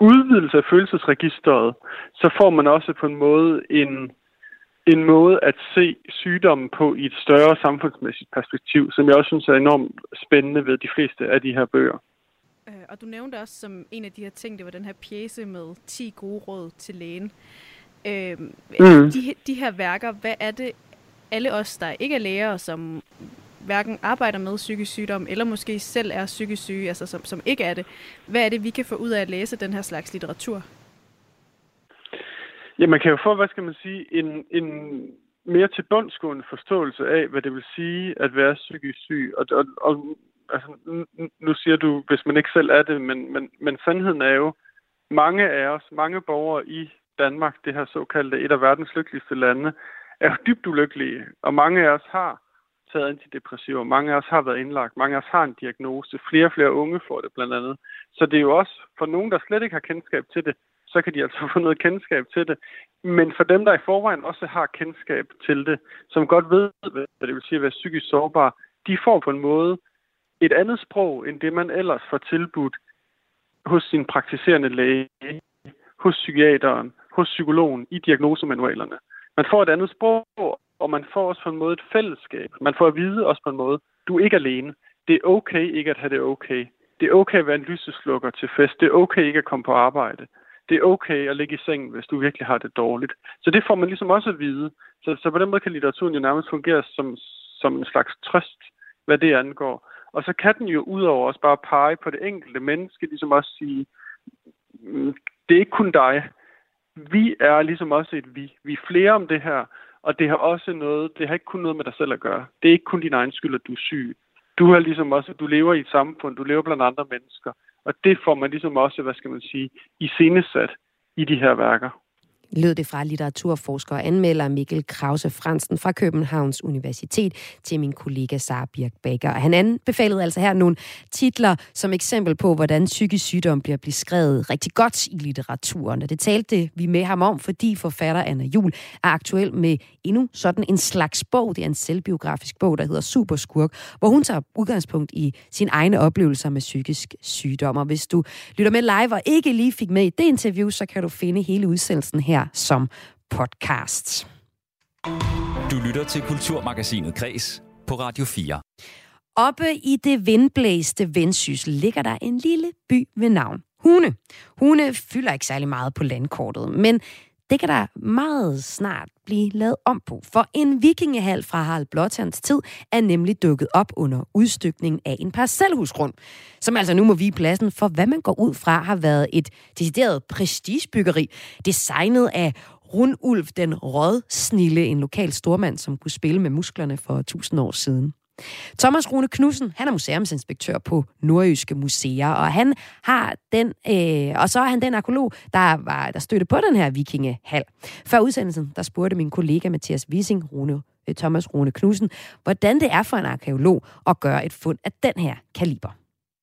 udvidelse af følelsesregisteret, så får man også på en måde en, en måde at se sygdommen på i et større samfundsmæssigt perspektiv, som jeg også synes er enormt spændende ved de fleste af de her bøger. Øh, og du nævnte også som en af de her ting, det var den her pjæse med 10 gode råd til lægen. Øh, mm. de, de her værker, hvad er det, alle os, der ikke er læger, som hverken arbejder med psykisk sygdom, eller måske selv er psykisk syge, altså som, som ikke er det, hvad er det, vi kan få ud af at læse den her slags litteratur? Ja, man kan jo få, hvad skal man sige, en, en mere tilbundsgående forståelse af, hvad det vil sige at være psykisk syg. Og, og, og altså, nu siger du, hvis man ikke selv er det, men, men, men sandheden er jo, mange af os, mange borgere i Danmark, det her såkaldte et af verdens lykkeligste lande, er dybt ulykkelige, og mange af os har taget antidepressiver, mange af os har været indlagt, mange af os har en diagnose, flere og flere unge får det blandt andet. Så det er jo også for nogen, der slet ikke har kendskab til det, så kan de altså [laughs] få noget kendskab til det. Men for dem, der i forvejen også har kendskab til det, som godt ved, hvad det vil sige at være psykisk sårbar, de får på en måde et andet sprog, end det man ellers får tilbudt hos sin praktiserende læge, hos psykiateren, hos psykologen i diagnosemanualerne. Man får et andet sprog, og man får også på en måde et fællesskab. Man får at vide også på en måde, du er ikke alene. Det er okay ikke at have det okay. Det er okay at være en lyseslukker til fest. Det er okay ikke at komme på arbejde det er okay at ligge i sengen, hvis du virkelig har det dårligt. Så det får man ligesom også at vide. Så, så på den måde kan litteraturen jo nærmest fungere som, som en slags trøst, hvad det angår. Og så kan den jo udover også bare pege på det enkelte menneske, ligesom også sige, mm, det er ikke kun dig. Vi er ligesom også et vi. Vi er flere om det her, og det har også noget, det har ikke kun noget med dig selv at gøre. Det er ikke kun din egen skyld, at du er syg. Du har ligesom også, du lever i et samfund, du lever blandt andre mennesker. Og det får man ligesom også, hvad skal man sige, i scenesat i de her værker lød det fra litteraturforsker og anmelder Mikkel Krause Fransen fra Københavns Universitet til min kollega Sara Birk Bager. Han anbefalede altså her nogle titler som eksempel på, hvordan psykisk sygdom bliver beskrevet rigtig godt i litteraturen. Og det talte vi med ham om, fordi forfatter Anna Jul er aktuel med endnu sådan en slags bog. Det er en selvbiografisk bog, der hedder Superskurk, hvor hun tager udgangspunkt i sine egne oplevelser med psykisk sygdom. Og hvis du lytter med live og ikke lige fik med i det interview, så kan du finde hele udsendelsen her her som podcast. Du lytter til Kulturmagasinet Kres på Radio 4. Oppe i det vindblæste Vendsys ligger der en lille by ved navn Hune. Hune fylder ikke særlig meget på landkortet, men det kan der meget snart blive lavet om på, for en vikingehal fra Harald Blåtands tid er nemlig dukket op under udstykningen af en parcelhusgrund, som altså nu må vige pladsen for, hvad man går ud fra har været et decideret prestigebyggeri, designet af Rundulf den Rådsnille, en lokal stormand, som kunne spille med musklerne for tusind år siden. Thomas Rune Knudsen, han er museumsinspektør på Nordjyske Museer, og han har den, øh, og så er han den arkeolog, der, var, der støtte på den her vikingehal. Før udsendelsen, der spurgte min kollega Mathias Wissing, Rune, øh, Thomas Rune Knudsen, hvordan det er for en arkeolog at gøre et fund af den her kaliber.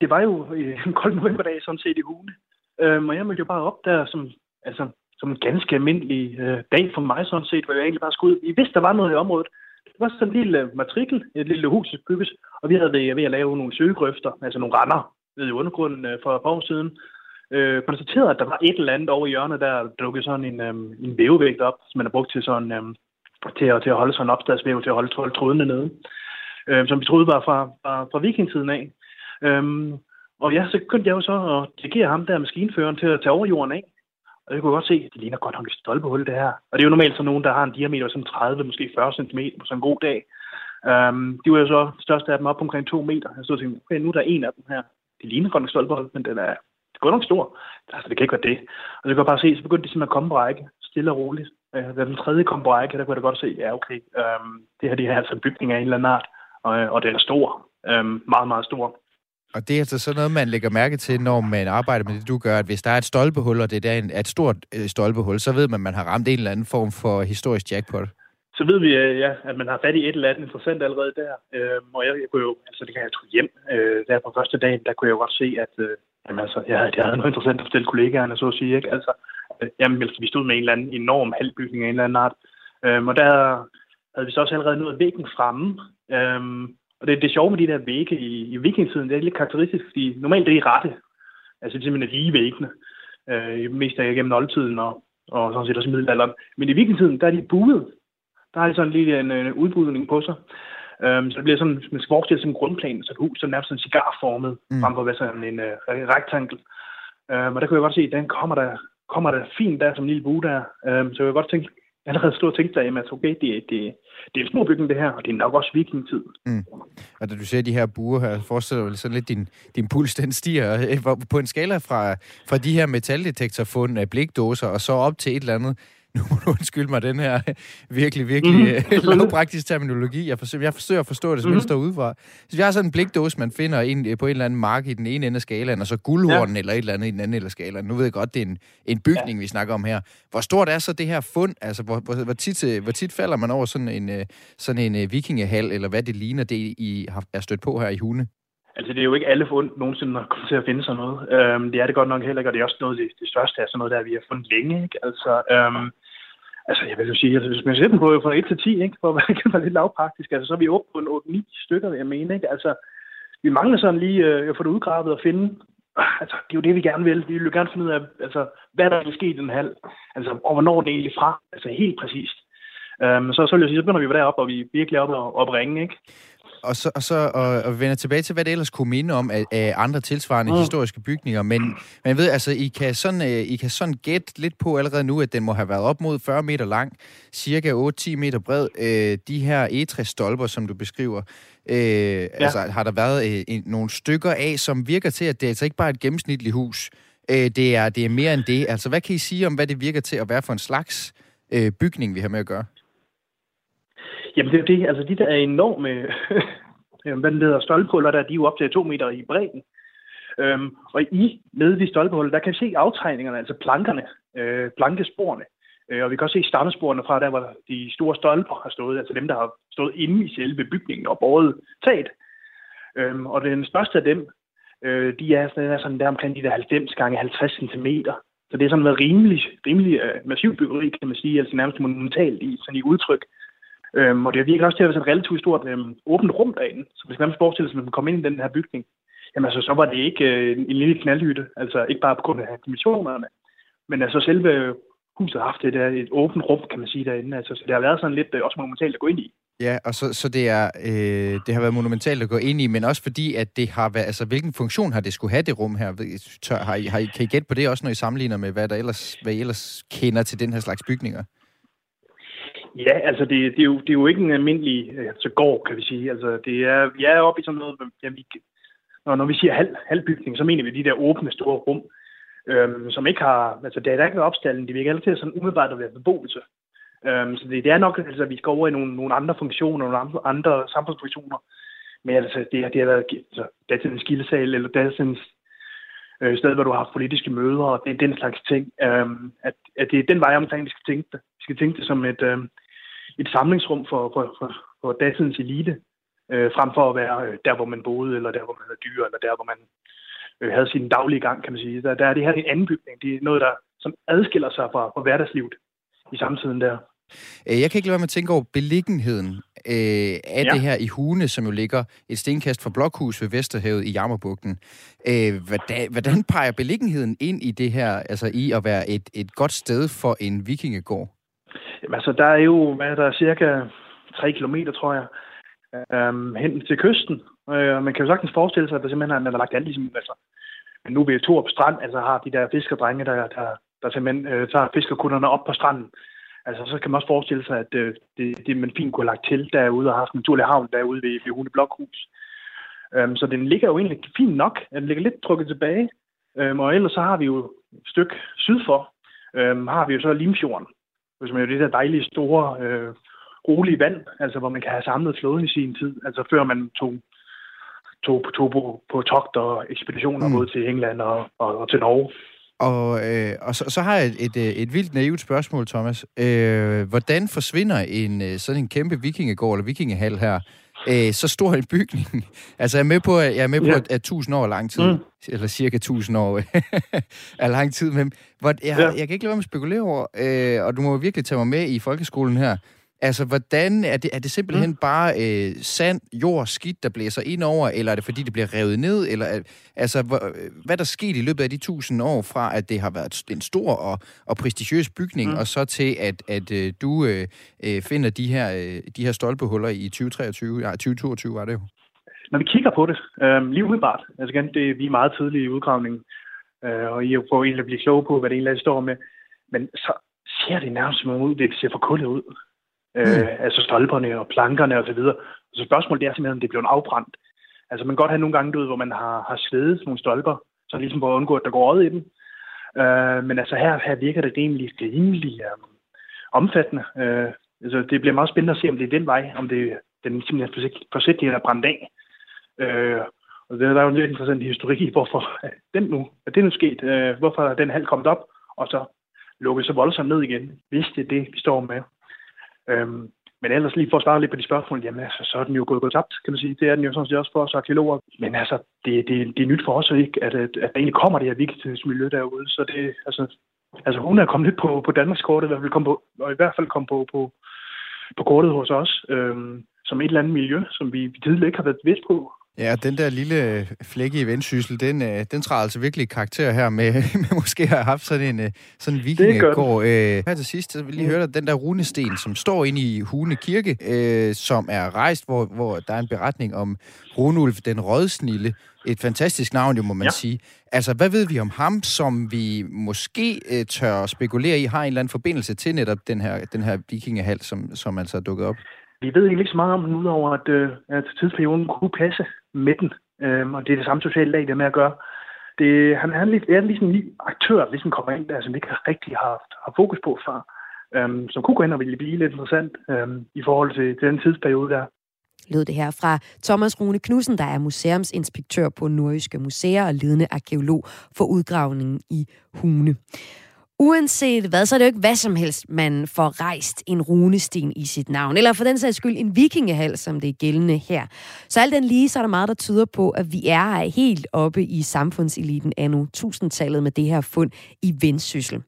Det var jo øh, en kold novemberdag sådan set i Hune, øhm, og jeg mødte jo bare op der som, altså, som en ganske almindelig øh, dag for mig sådan set, hvor jeg egentlig bare skulle ud. Vi vidste, der var noget i området, det var sådan en lille øh, matrikel, et lille hus, der bygges, og vi havde det ved at lave nogle søgegrøfter, altså nogle render ved undergrunden øh, for et par år siden. Øh, konstaterede, at der var et eller andet over i hjørnet, der dukkede sådan en, øh, en vævevægt op, som man har brugt til sådan øh, til, at, til at holde sådan en opstadsvæv, til at holde, holde trådene nede, øh, som vi troede var fra, fra, fra vikingtiden af. Øh, og ja, så begyndte jeg jo så at dirigere ham der maskinføreren til at tage over jorden af. Og det kunne jeg godt se, at det ligner godt nok et stolpehul, det her. Og det er jo normalt sådan nogen, der har en diameter som 30, måske 40 cm på sådan en god dag. Um, de var jo så største af dem op omkring 2 meter. Jeg stod og tænkte, okay, nu er der en af dem her. Det ligner godt nok stolpehul, men den er, det er godt nok stor. Altså, det kan ikke være det. Og så kan jeg bare se, så begyndte de simpelthen at komme på række, stille og roligt. Uh, da den tredje kom på række, der kunne jeg da godt se, ja, okay, um, det her det er altså en bygning af en eller anden art, og, øh, og den er stor. Um, meget, meget stor. Og det er altså sådan noget, man lægger mærke til, når man arbejder med det, du gør, at hvis der er et stolpehul, og det er et stort øh, stolpehul, så ved man, at man har ramt en eller anden form for historisk jackpot. Så ved vi, øh, ja, at man har fat i et eller andet interessant allerede der. Øh, og jeg, jeg kunne jo, altså det kan jeg tog hjem, øh, der på første dagen, der kunne jeg jo godt se, at øh, jamen, altså, jeg, havde, jeg havde noget interessant at fortælle kollegaerne, så at sige. Ikke? Altså, øh, jamen, altså, vi stod med en eller anden enorm halvbygning af en eller anden art. Øh, og der havde vi så også allerede nået væggen fremme. Øh, og det, det sjove med de der vægge i, i vikingtiden, det er lidt karakteristisk, fordi normalt det er rette. Altså det er simpelthen lige væggene. Øh, mest af gennem oldtiden og, og sådan set også middelalderen. Men i vikingtiden, der er de buet. Der har de sådan lige en, en udbudning på sig. Um, så det bliver sådan, man skal forestille sig en grundplan, så et hus, som nærmest sådan cigarformet, mm. frem for at være sådan en uh, rektangel. Um, og der kunne jeg godt se, at den kommer der, kommer der fint der som en lille bue der. Um, så jeg kunne godt tænke, allerede stået og tænkt sig, at altså, okay, det, det, det er en stor bygning det her, og det er nok også vikingtid. Mm. Og da du ser de her buer her, forestiller du sådan lidt, din, din puls den stiger øh, på en skala fra, fra de her metaldetektorfund af blikdåser, og så op til et eller andet nu må du undskylde mig den her virkelig, virkelig mm. lavpraktisk terminologi. Jeg forsøger, jeg forsøger at forstå det, som mm. jeg står udefra. Så vi har sådan en blikdåse, man finder ind på en eller anden mark i den ene ende af skalaen, og så guldhornen ja. eller et eller andet i den anden ende af skalaen. Nu ved jeg godt, det er en, en bygning, ja. vi snakker om her. Hvor stort er så det her fund? Altså, hvor, hvor, hvor, tit, øh, hvor tit falder man over sådan en, øh, sådan en øh, vikingehal, eller hvad det ligner, det I har, er stødt på her i Hune? Altså, det er jo ikke alle fund nogensinde, der kommer til at finde sådan noget. Øhm, det er det godt nok heller ikke, og det er også noget, det, det største er sådan noget, der vi har fundet længe. Ikke? Altså, øhm, Altså, jeg vil jo sige, altså, hvis man ser den på fra 1 til 10, ikke, for at være lidt lavpraktisk, altså, så er vi oppe på en 8-9 stykker, vil jeg mene. Ikke? Altså, vi mangler sådan lige øh, at få det udgravet og finde. Altså, det er jo det, vi gerne vil. Vi vil jo gerne finde ud af, altså, hvad der er sket i den halv, Altså, og hvornår det egentlig fra. Altså, helt præcist. Um, så, så vil jeg sige, så begynder vi deroppe, og vi er virkelig oppe og, op ringe, ikke? Og så, og så og, og vender tilbage til, hvad det ellers kunne minde om af, af andre tilsvarende mm. historiske bygninger. Men, jeg ved, altså, I kan, sådan, uh, I kan sådan gætte lidt på allerede nu, at den må have været op mod 40 meter lang, cirka 8-10 meter bred. Uh, de her egetræsstolper, som du beskriver, uh, ja. altså, har der været uh, en, nogle stykker af, som virker til, at det er altså ikke bare et gennemsnitligt hus. Uh, det, er, det er mere end det. Altså, hvad kan I sige om, hvad det virker til at være for en slags uh, bygning, vi har med at gøre? Jamen det er det, altså de der er enorme, [laughs] øh, hvad den hedder, stolpehuller, der de er jo op til to meter i bredden. Øhm, og i nede ved stolpehuller, der kan vi se aftegningerne, altså plankerne, øh, plankesporene. Øh, og vi kan også se stammesporene fra der, hvor de store stolper har stået, altså dem, der har stået inde i selve bygningen og båret taget. Øhm, og den største af dem, øh, de er sådan, er sådan der omkring de der 90 gange 50 cm. Så det er sådan noget rimelig, rimelig øh, massiv byggeri, kan man sige, altså nærmest monumentalt i, sådan i udtryk. Øhm, og det virker også til at være sådan et relativt stort øhm, åbent rum derinde. Så hvis man forestiller sig, at man kommer ind i den her bygning, jamen altså, så var det ikke øh, en lille knaldhytte. Altså ikke bare på grund af dimensionerne, men altså selve huset har haft et, øh, et åbent rum, kan man sige, derinde. Altså, så det har været sådan lidt øh, også monumentalt at gå ind i. Ja, og så, så det, er, øh, det har været monumentalt at gå ind i, men også fordi, at det har været, altså hvilken funktion har det skulle have, det rum her? Tør, har, I, har I, kan I gætte på det også, når I sammenligner med, hvad, der ellers, hvad I ellers kender til den her slags bygninger? Ja, altså det, det, er jo, det er jo ikke en almindelig øh, altså gård, kan vi sige. Altså det er, vi er oppe i sådan noget, ja, vi, når, når vi siger halv, halvbygning, så mener vi de der åbne store rum, øhm, som ikke har, altså der er der ikke noget opstalling, de virker altid til sådan umiddelbart at være beboelse. Øhm, så det, det, er nok, altså at vi skal over i nogle, nogle andre funktioner, nogle andre, andre samfundsfunktioner. Men altså, det, det har været altså, datidens skildesal, eller datidens øh, sted, hvor du har haft politiske møder, og det er den slags ting. Øhm, at, at det er den vej omkring, vi skal tænke det. Vi skal tænke det som et, øh, et samlingsrum for, for, for, for datidens elite, øh, frem for at være øh, der, hvor man boede, eller der, hvor man havde dyr, eller der, hvor man øh, havde sin daglige gang, kan man sige. Der, der er det her en anden bygning. Det er noget, der som adskiller sig fra, fra hverdagslivet i samtiden der. Øh, jeg kan ikke lade være med at tænke over beliggenheden øh, af ja. det her i Hune, som jo ligger et stenkast fra Blokhus ved Vesterhavet i Jammerbugten. Øh, hvordan, hvordan peger beliggenheden ind i det her, altså i at være et, et godt sted for en vikingegård? Jamen, altså, der er jo, hvad der er cirka 3 km, tror jeg, øhm, hen til kysten. Øh, man kan jo sagtens forestille sig, at der simpelthen er, man har lagt alt ligesom, altså, nu ved Torup Strand, altså har de der fiskerdrenge, der, der, der simpelthen øh, tager fiskerkunderne op på stranden. Altså, så kan man også forestille sig, at øh, det, det, man fint kunne have lagt til derude og haft en naturlig havn derude ved, ved Hune Blokhus. Øhm, så den ligger jo egentlig fint nok. Den ligger lidt trukket tilbage. Øhm, og ellers så har vi jo et stykke syd for, øhm, har vi jo så Limfjorden, som er jo det der dejlige store, øh, rolige vand, altså hvor man kan have samlet flåden i sin tid, altså før man tog, tog, tog på, på togt og ekspeditioner mm. både til England og, og, og til Norge. Og, øh, og så, så har jeg et, et, et vildt naivt spørgsmål, Thomas. Øh, hvordan forsvinder en øh, sådan en kæmpe vikingegård eller vikingehal her, øh, så stor en bygning? [laughs] altså, jeg er med på, at, jeg er med på, ja. at, at 1000 år er lang tid, mm. eller cirka 1000 år [laughs] er lang tid, men hvor, jeg, ja. jeg kan ikke lade være med at spekulere over, øh, og du må virkelig tage mig med i folkeskolen her. Altså, hvordan er det, er det simpelthen mm. bare øh, sand, jord, skidt, der blæser ind over, eller er det fordi, det bliver revet ned? Eller, altså, hvor, hvad der sket i løbet af de tusind år fra, at det har været en stor og, og prestigiøs bygning, mm. og så til, at, at øh, du øh, øh, finder de her, øh, de her stolpehuller i 2023, ja, 2022 var det jo. Når vi kigger på det, øh, lige umiddelbart, altså igen, det, vi er meget tidlige i udgravningen, øh, og I er på egentlig at blive kloge på, hvad det egentlig står med, men så ser det nærmest som ud, det ser for kuldet ud øh, mm. altså stolperne og plankerne osv. Så, så spørgsmålet er simpelthen, om det bliver en afbrændt. Altså man kan godt have nogle gange, ud, hvor man har, har svedet nogle stolper, så ligesom for at undgå, at der går i dem. Øh, men altså her, her virker det egentlig rimelig øh, omfattende. Øh, altså det bliver meget spændende at se, om det er den vej, om det den simpelthen forsigtigt er brændt af. Øh, og det, der er jo en lidt interessant historik i, hvorfor [laughs] den nu, er det nu sket, øh, hvorfor den halv kommet op, og så lukket så voldsomt ned igen, hvis det er det, vi står med. Øhm, men ellers lige for at svare lidt på de spørgsmål, jamen altså, så er den jo gået, gået tabt, kan man sige. Det er den jo sådan set også for os arkeologer. Men altså, det, det, det er nyt for os ikke, at, at, at der egentlig kommer det her vigtighedsmiljø derude. Så det, altså, altså hun er kommet lidt på, på Danmarks kort, i hvert fald kom på, og i hvert fald kom på, på, på kortet hos os, øhm, som et eller andet miljø, som vi, vi tidligere ikke har været bevidst på. Ja, den der lille flække i vendsyssel, den, øh, den træder altså virkelig karakter her med, [laughs] med måske at have haft sådan en, øh, sådan en vikingegård. Øh, her til sidst, så vil lige høre dig, den der runesten, som står inde i Hune Kirke, øh, som er rejst, hvor, hvor der er en beretning om Runulf den Rødsnille. Et fantastisk navn, jo må man ja. sige. Altså, hvad ved vi om ham, som vi måske øh, tør spekulere i, har en eller anden forbindelse til netop den her, den her vikingehal, som, som altså er dukket op? Vi ved egentlig ikke så meget om den, udover at, øh, at tidsperioden kunne passe midten. den. Øh, og det er det samme sociale lag, der med at gøre. Det, han er, lidt, er ligesom en ny aktør, der ligesom kommer ind der, som vi ikke rigtig har haft har fokus på før. Øh, som kunne gå ind og ville blive lidt interessant øh, i forhold til, til den tidsperiode der lød det her fra Thomas Rune Knudsen, der er museumsinspektør på Nordiske Museer og ledende arkeolog for udgravningen i Hune. Uanset hvad, så er det jo ikke hvad som helst, man får rejst en runesten i sit navn. Eller for den sags skyld en vikingehal, som det er gældende her. Så alt den lige, så er der meget, der tyder på, at vi er helt oppe i samfundseliten anno 1000-tallet med det her fund i Vendsyssel.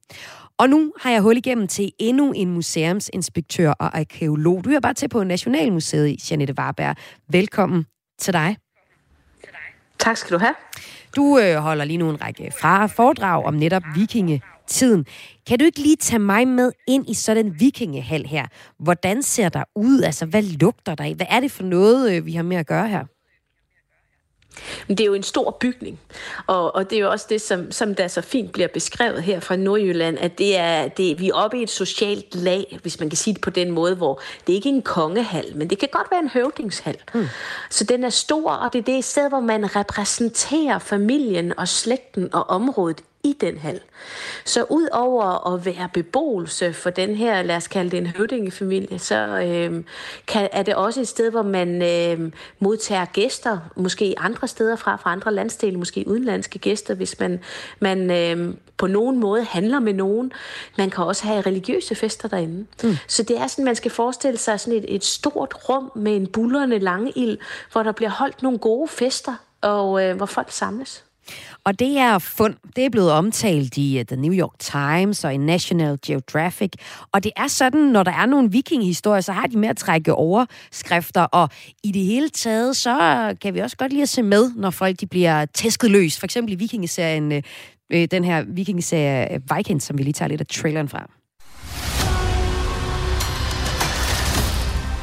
Og nu har jeg hul igennem til endnu en museumsinspektør og arkeolog. Du er bare til på Nationalmuseet i Janette Warberg. Velkommen til dig. Tak skal du have. Du øh, holder lige nu en række fra foredrag om netop vikinge tiden. Kan du ikke lige tage mig med ind i sådan en vikingehal her? Hvordan ser der ud? Altså, hvad lugter der af? Hvad er det for noget, øh, vi har med at gøre her? Men det er jo en stor bygning, og, og det er jo også det, som, som der så fint bliver beskrevet her fra Nordjylland, at det er, det, vi er oppe i et socialt lag, hvis man kan sige det på den måde, hvor det ikke er en kongehal, men det kan godt være en høvdingshal. Hmm. Så den er stor, og det er det sted, hvor man repræsenterer familien og slægten og området i den hal. Så ud over at være beboelse for den her, lad os kalde det en høvdingefamilie, så øh, kan, er det også et sted, hvor man øh, modtager gæster, måske andre steder fra, fra andre landsdele, måske udenlandske gæster, hvis man, man øh, på nogen måde handler med nogen. Man kan også have religiøse fester derinde. Mm. Så det er sådan, man skal forestille sig sådan et, et stort rum med en bullerne lange ild, hvor der bliver holdt nogle gode fester, og øh, hvor folk samles. Og det er fund, det er blevet omtalt i uh, The New York Times og i National Geographic. Og det er sådan, når der er nogle vikinghistorier, så har de med at trække overskrifter. Og i det hele taget, så kan vi også godt lide at se med, når folk de bliver tæsket løs. For eksempel i vikingeserien, uh, den her vikingeserie Vikings, som vi lige tager lidt af traileren fra.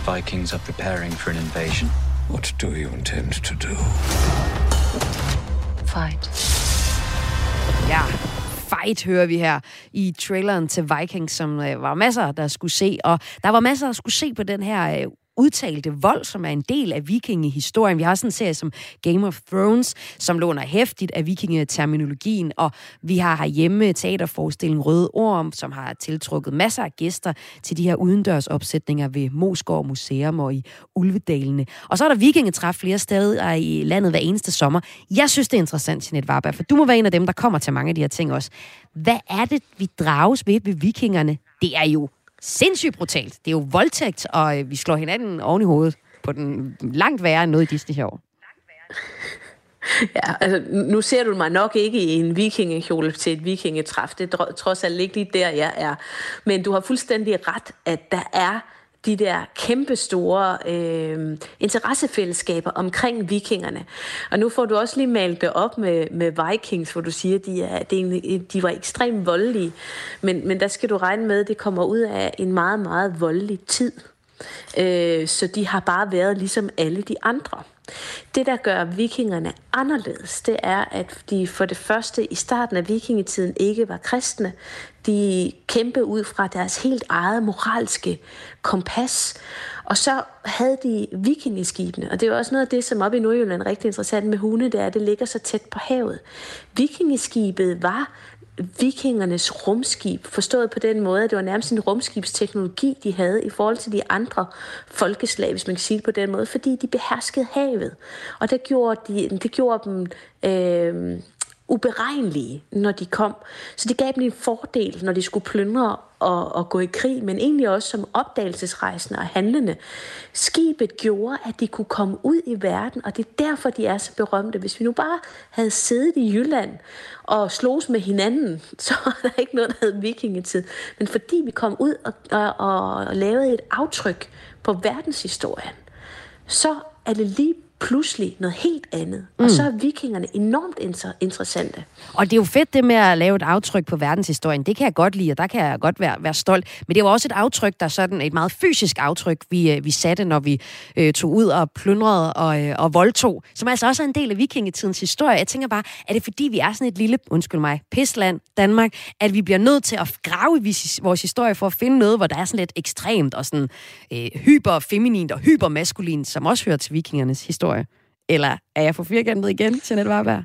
Vikings are preparing for an invasion. What do you intend to do? Fight. Ja, fight hører vi her i traileren til Vikings, som øh, var masser, der skulle se. Og der var masser, der skulle se på den her øh, udtalte vold, som er en del af vikingehistorien. Vi har sådan en serie som Game of Thrones, som låner hæftigt af vikingeterminologien, og vi har herhjemme teaterforestillingen Røde Orm, som har tiltrukket masser af gæster til de her udendørsopsætninger ved Moskov Museum og i Ulvedalene. Og så er der vikingetræf flere steder i landet hver eneste sommer. Jeg synes, det er interessant, Jeanette Warberg, for du må være en af dem, der kommer til mange af de her ting også. Hvad er det, vi drages ved ved vikingerne? Det er jo sindssygt brutalt. Det er jo voldtægt, og øh, vi slår hinanden oven i hovedet på den langt værre end noget i Disney her år. [laughs] Ja, altså, nu ser du mig nok ikke i en vikingekjole til et vikingetræf. Det er trods alt ikke lige der, jeg er. Men du har fuldstændig ret, at der er de der kæmpe store øh, interessefællesskaber omkring vikingerne. Og nu får du også lige malet det op med, med Vikings, hvor du siger, at de, er, de, de var ekstremt voldelige. Men, men der skal du regne med, at det kommer ud af en meget, meget voldelig tid. Øh, så de har bare været ligesom alle de andre. Det, der gør vikingerne anderledes, det er, at de for det første i starten af vikingetiden ikke var kristne. De kæmpe ud fra deres helt eget moralske kompas. Og så havde de vikingeskibene, og det er også noget af det, som op i Nordjylland er rigtig interessant med hunde, det er, at det ligger så tæt på havet. Vikingeskibet var vikingernes rumskib, forstået på den måde, at det var nærmest en rumskibsteknologi, de havde i forhold til de andre folkeslag, hvis man kan sige det på den måde, fordi de beherskede havet. Og det gjorde, de, det gjorde dem øh, uberegnelige, når de kom. Så det gav dem en fordel, når de skulle plyndre og, og gå i krig, men egentlig også som opdagelsesrejsende og handlende. Skibet gjorde, at de kunne komme ud i verden, og det er derfor, de er så berømte. Hvis vi nu bare havde siddet i Jylland og slås med hinanden, [laughs] så var der ikke noget, der hed vikingetid. Men fordi vi kom ud og, og, og lavede et aftryk på verdenshistorien, så er det lige pludselig noget helt andet. Mm. Og så er vikingerne enormt inter- interessante. Og det er jo fedt det med at lave et aftryk på verdenshistorien. Det kan jeg godt lide, og der kan jeg godt være, være stolt. Men det var også et aftryk, der sådan et meget fysisk aftryk, vi, øh, vi satte, når vi øh, tog ud og plyndrede og, øh, og voldtog, som altså også er en del af vikingetidens historie. Jeg tænker bare, er det fordi, vi er sådan et lille, undskyld mig, pisland, Danmark, at vi bliver nødt til at grave i vores historie for at finde noget, hvor der er sådan lidt ekstremt og sådan øh, hyperfeminint og hypermaskulint, som også hører til vikingernes historie? Eller er jeg for firkantet igen, Jeanette Warberg?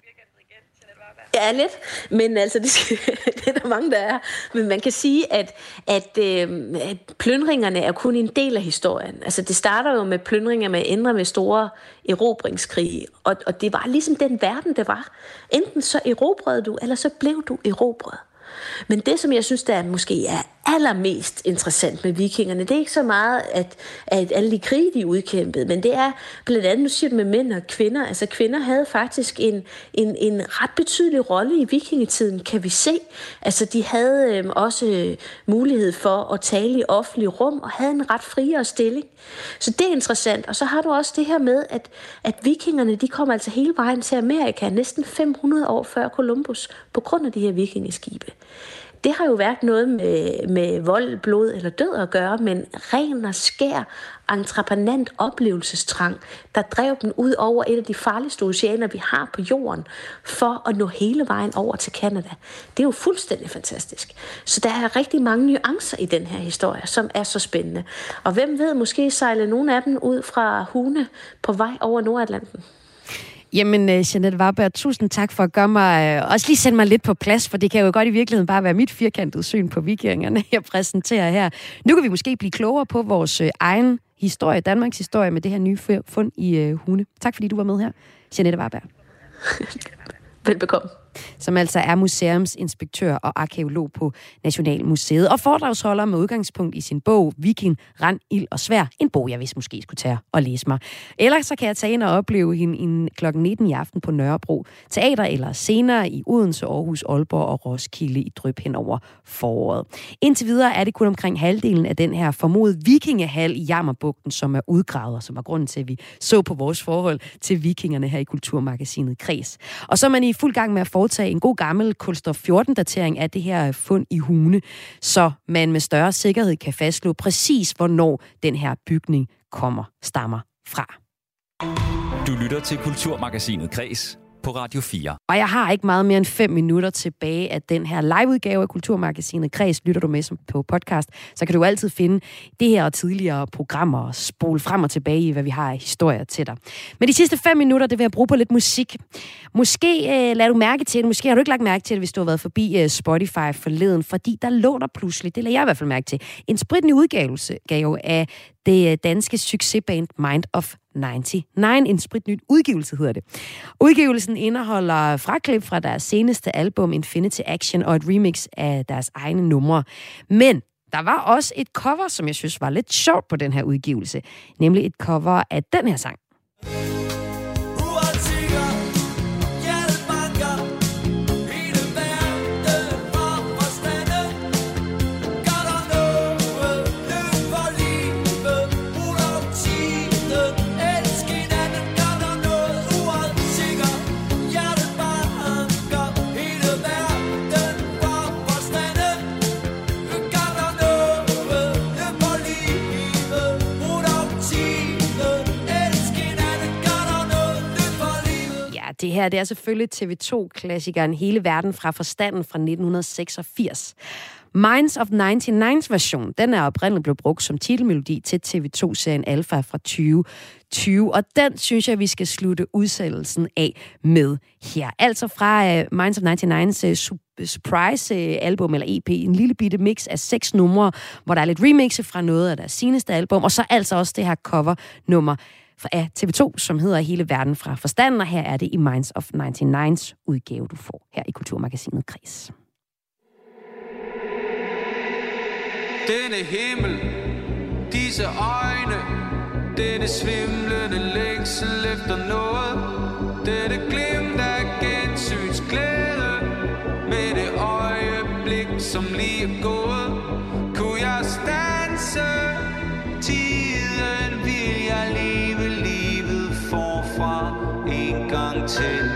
Ja, lidt. Men altså, det, skal, [laughs] det er der mange, der er. Men man kan sige, at, at, øh, at plyndringerne er kun en del af historien. Altså, det starter jo med plyndringer med ændre med store erobringskrige. Og, og det var ligesom den verden, det var. Enten så erobrede du, eller så blev du erobret. Men det, som jeg synes, der måske er allermest interessant med vikingerne, det er ikke så meget, at, at alle de krige, de udkæmpede, men det er blandt andet, nu siger med mænd og kvinder. Altså kvinder havde faktisk en, en, en ret betydelig rolle i vikingetiden, kan vi se. Altså de havde øhm, øh, også mulighed for at tale i offentlige rum, og havde en ret friere stilling. Så det er interessant. Og så har du også det her med, at, at vikingerne, de kom altså hele vejen til Amerika, næsten 500 år før Columbus, på grund af de her vikingeskibe det har jo været noget med, med vold, blod eller død at gøre, men ren og skær entreprenant oplevelsestrang, der drev dem ud over et af de farligste oceaner, vi har på jorden, for at nå hele vejen over til Kanada. Det er jo fuldstændig fantastisk. Så der er rigtig mange nuancer i den her historie, som er så spændende. Og hvem ved, måske sejler nogle af dem ud fra Hune på vej over Nordatlanten. Jamen, øh, Jeanette Warberg, tusind tak for at gøre mig, øh, også lige sætte mig lidt på plads, for det kan jo godt i virkeligheden bare være mit firkantede syn på vikingerne, [laughs] jeg præsenterer her. Nu kan vi måske blive klogere på vores øh, egen historie, Danmarks historie, med det her nye fund i Hune. Tak fordi du var med her, Jeanette Warberg. [laughs] Velbekomme som altså er museumsinspektør og arkeolog på Nationalmuseet, og foredragsholder med udgangspunkt i sin bog Viking, Rand, Ild og Svær. En bog, jeg vist måske skulle tage og læse mig. Ellers så kan jeg tage ind og opleve hende kl. 19 i aften på Nørrebro Teater, eller senere i Odense, Aarhus, Aalborg og Roskilde i Dryp hen over foråret. Indtil videre er det kun omkring halvdelen af den her formodede vikingehal i Jammerbugten, som er udgravet, og som var grunden til, at vi så på vores forhold til vikingerne her i Kulturmagasinet Kreds. Og så er man i fuld gang med at foretage en god gammel kulstof 14-datering af det her fund i Hune, så man med større sikkerhed kan fastslå præcis, hvornår den her bygning kommer, stammer fra. Du lytter til Kulturmagasinet Kres på Radio 4. Og jeg har ikke meget mere end 5 minutter tilbage af den her liveudgave af Kulturmagasinet Kreds. Lytter du med som på podcast, så kan du altid finde det her og tidligere programmer og spole frem og tilbage i, hvad vi har af historier til dig. Men de sidste 5 minutter, det vil jeg bruge på lidt musik. Måske øh, lader du mærke til det, måske har du ikke lagt mærke til det, hvis du har været forbi øh, Spotify forleden, fordi der lå der pludselig, det lader jeg i hvert fald mærke til, en spritny udgave af det øh, danske succesband Mind of 99. En spritnyt udgivelse hedder det. Udgivelsen indeholder fraklip fra deres seneste album Infinity Action og et remix af deres egne numre. Men der var også et cover, som jeg synes var lidt sjovt på den her udgivelse. Nemlig et cover af den her sang. Det her det er selvfølgelig TV2-klassikeren Hele verden fra forstanden fra 1986. Minds of 99's version, den er oprindeligt blevet brugt som titelmelodi til TV2-serien Alpha fra 2020, og den synes jeg, vi skal slutte udsendelsen af med her. Altså fra uh, Minds of 99's øh, uh, surprise-album øh, eller EP, en lille bitte mix af seks numre, hvor der er lidt remixe fra noget af deres seneste album, og så altså også det her cover-nummer af TV2, som hedder Hele Verden fra Forstanden, og her er det i Minds of 99's udgave, du får her i Kulturmagasinet Kris. Denne himmel, disse øjne, denne svimlende længsel efter noget, dette glimt af gensyns glæde, med det øjeblik, som lige er gået, en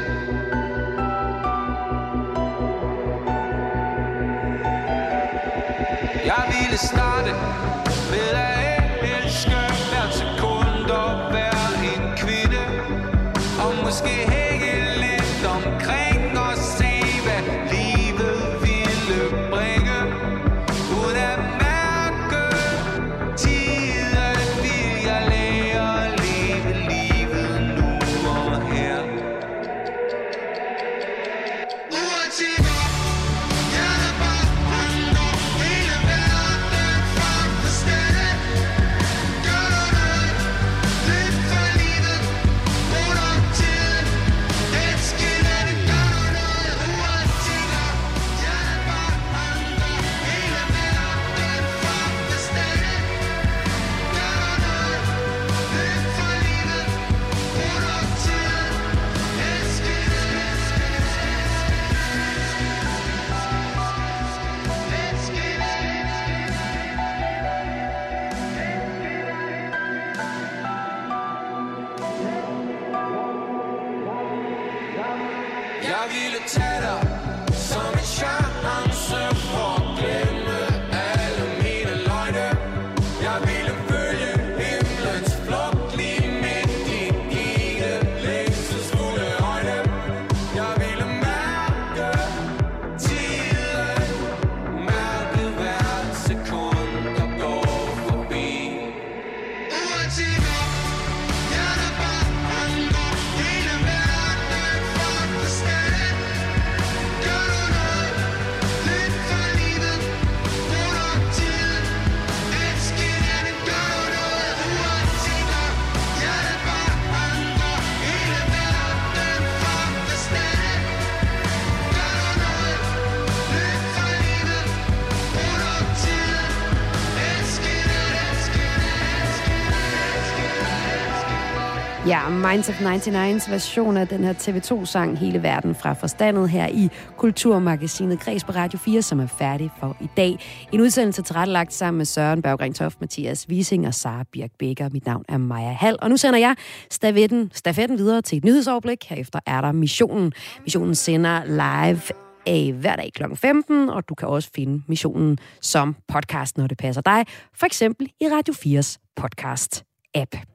Minds of 99's version af den her TV2-sang Hele Verden fra Forstandet her i Kulturmagasinet Græs på Radio 4, som er færdig for i dag. En udsendelse tilrettelagt sammen med Søren Berggren Toft, Mathias Wiesing og Sara Birk Becker. Mit navn er Maja Hall, og nu sender jeg stafetten, stafetten videre til et nyhedsoverblik. Herefter er der missionen. Missionen sender live af hver dag kl. 15, og du kan også finde missionen som podcast, når det passer dig. For eksempel i Radio 4's podcast-app.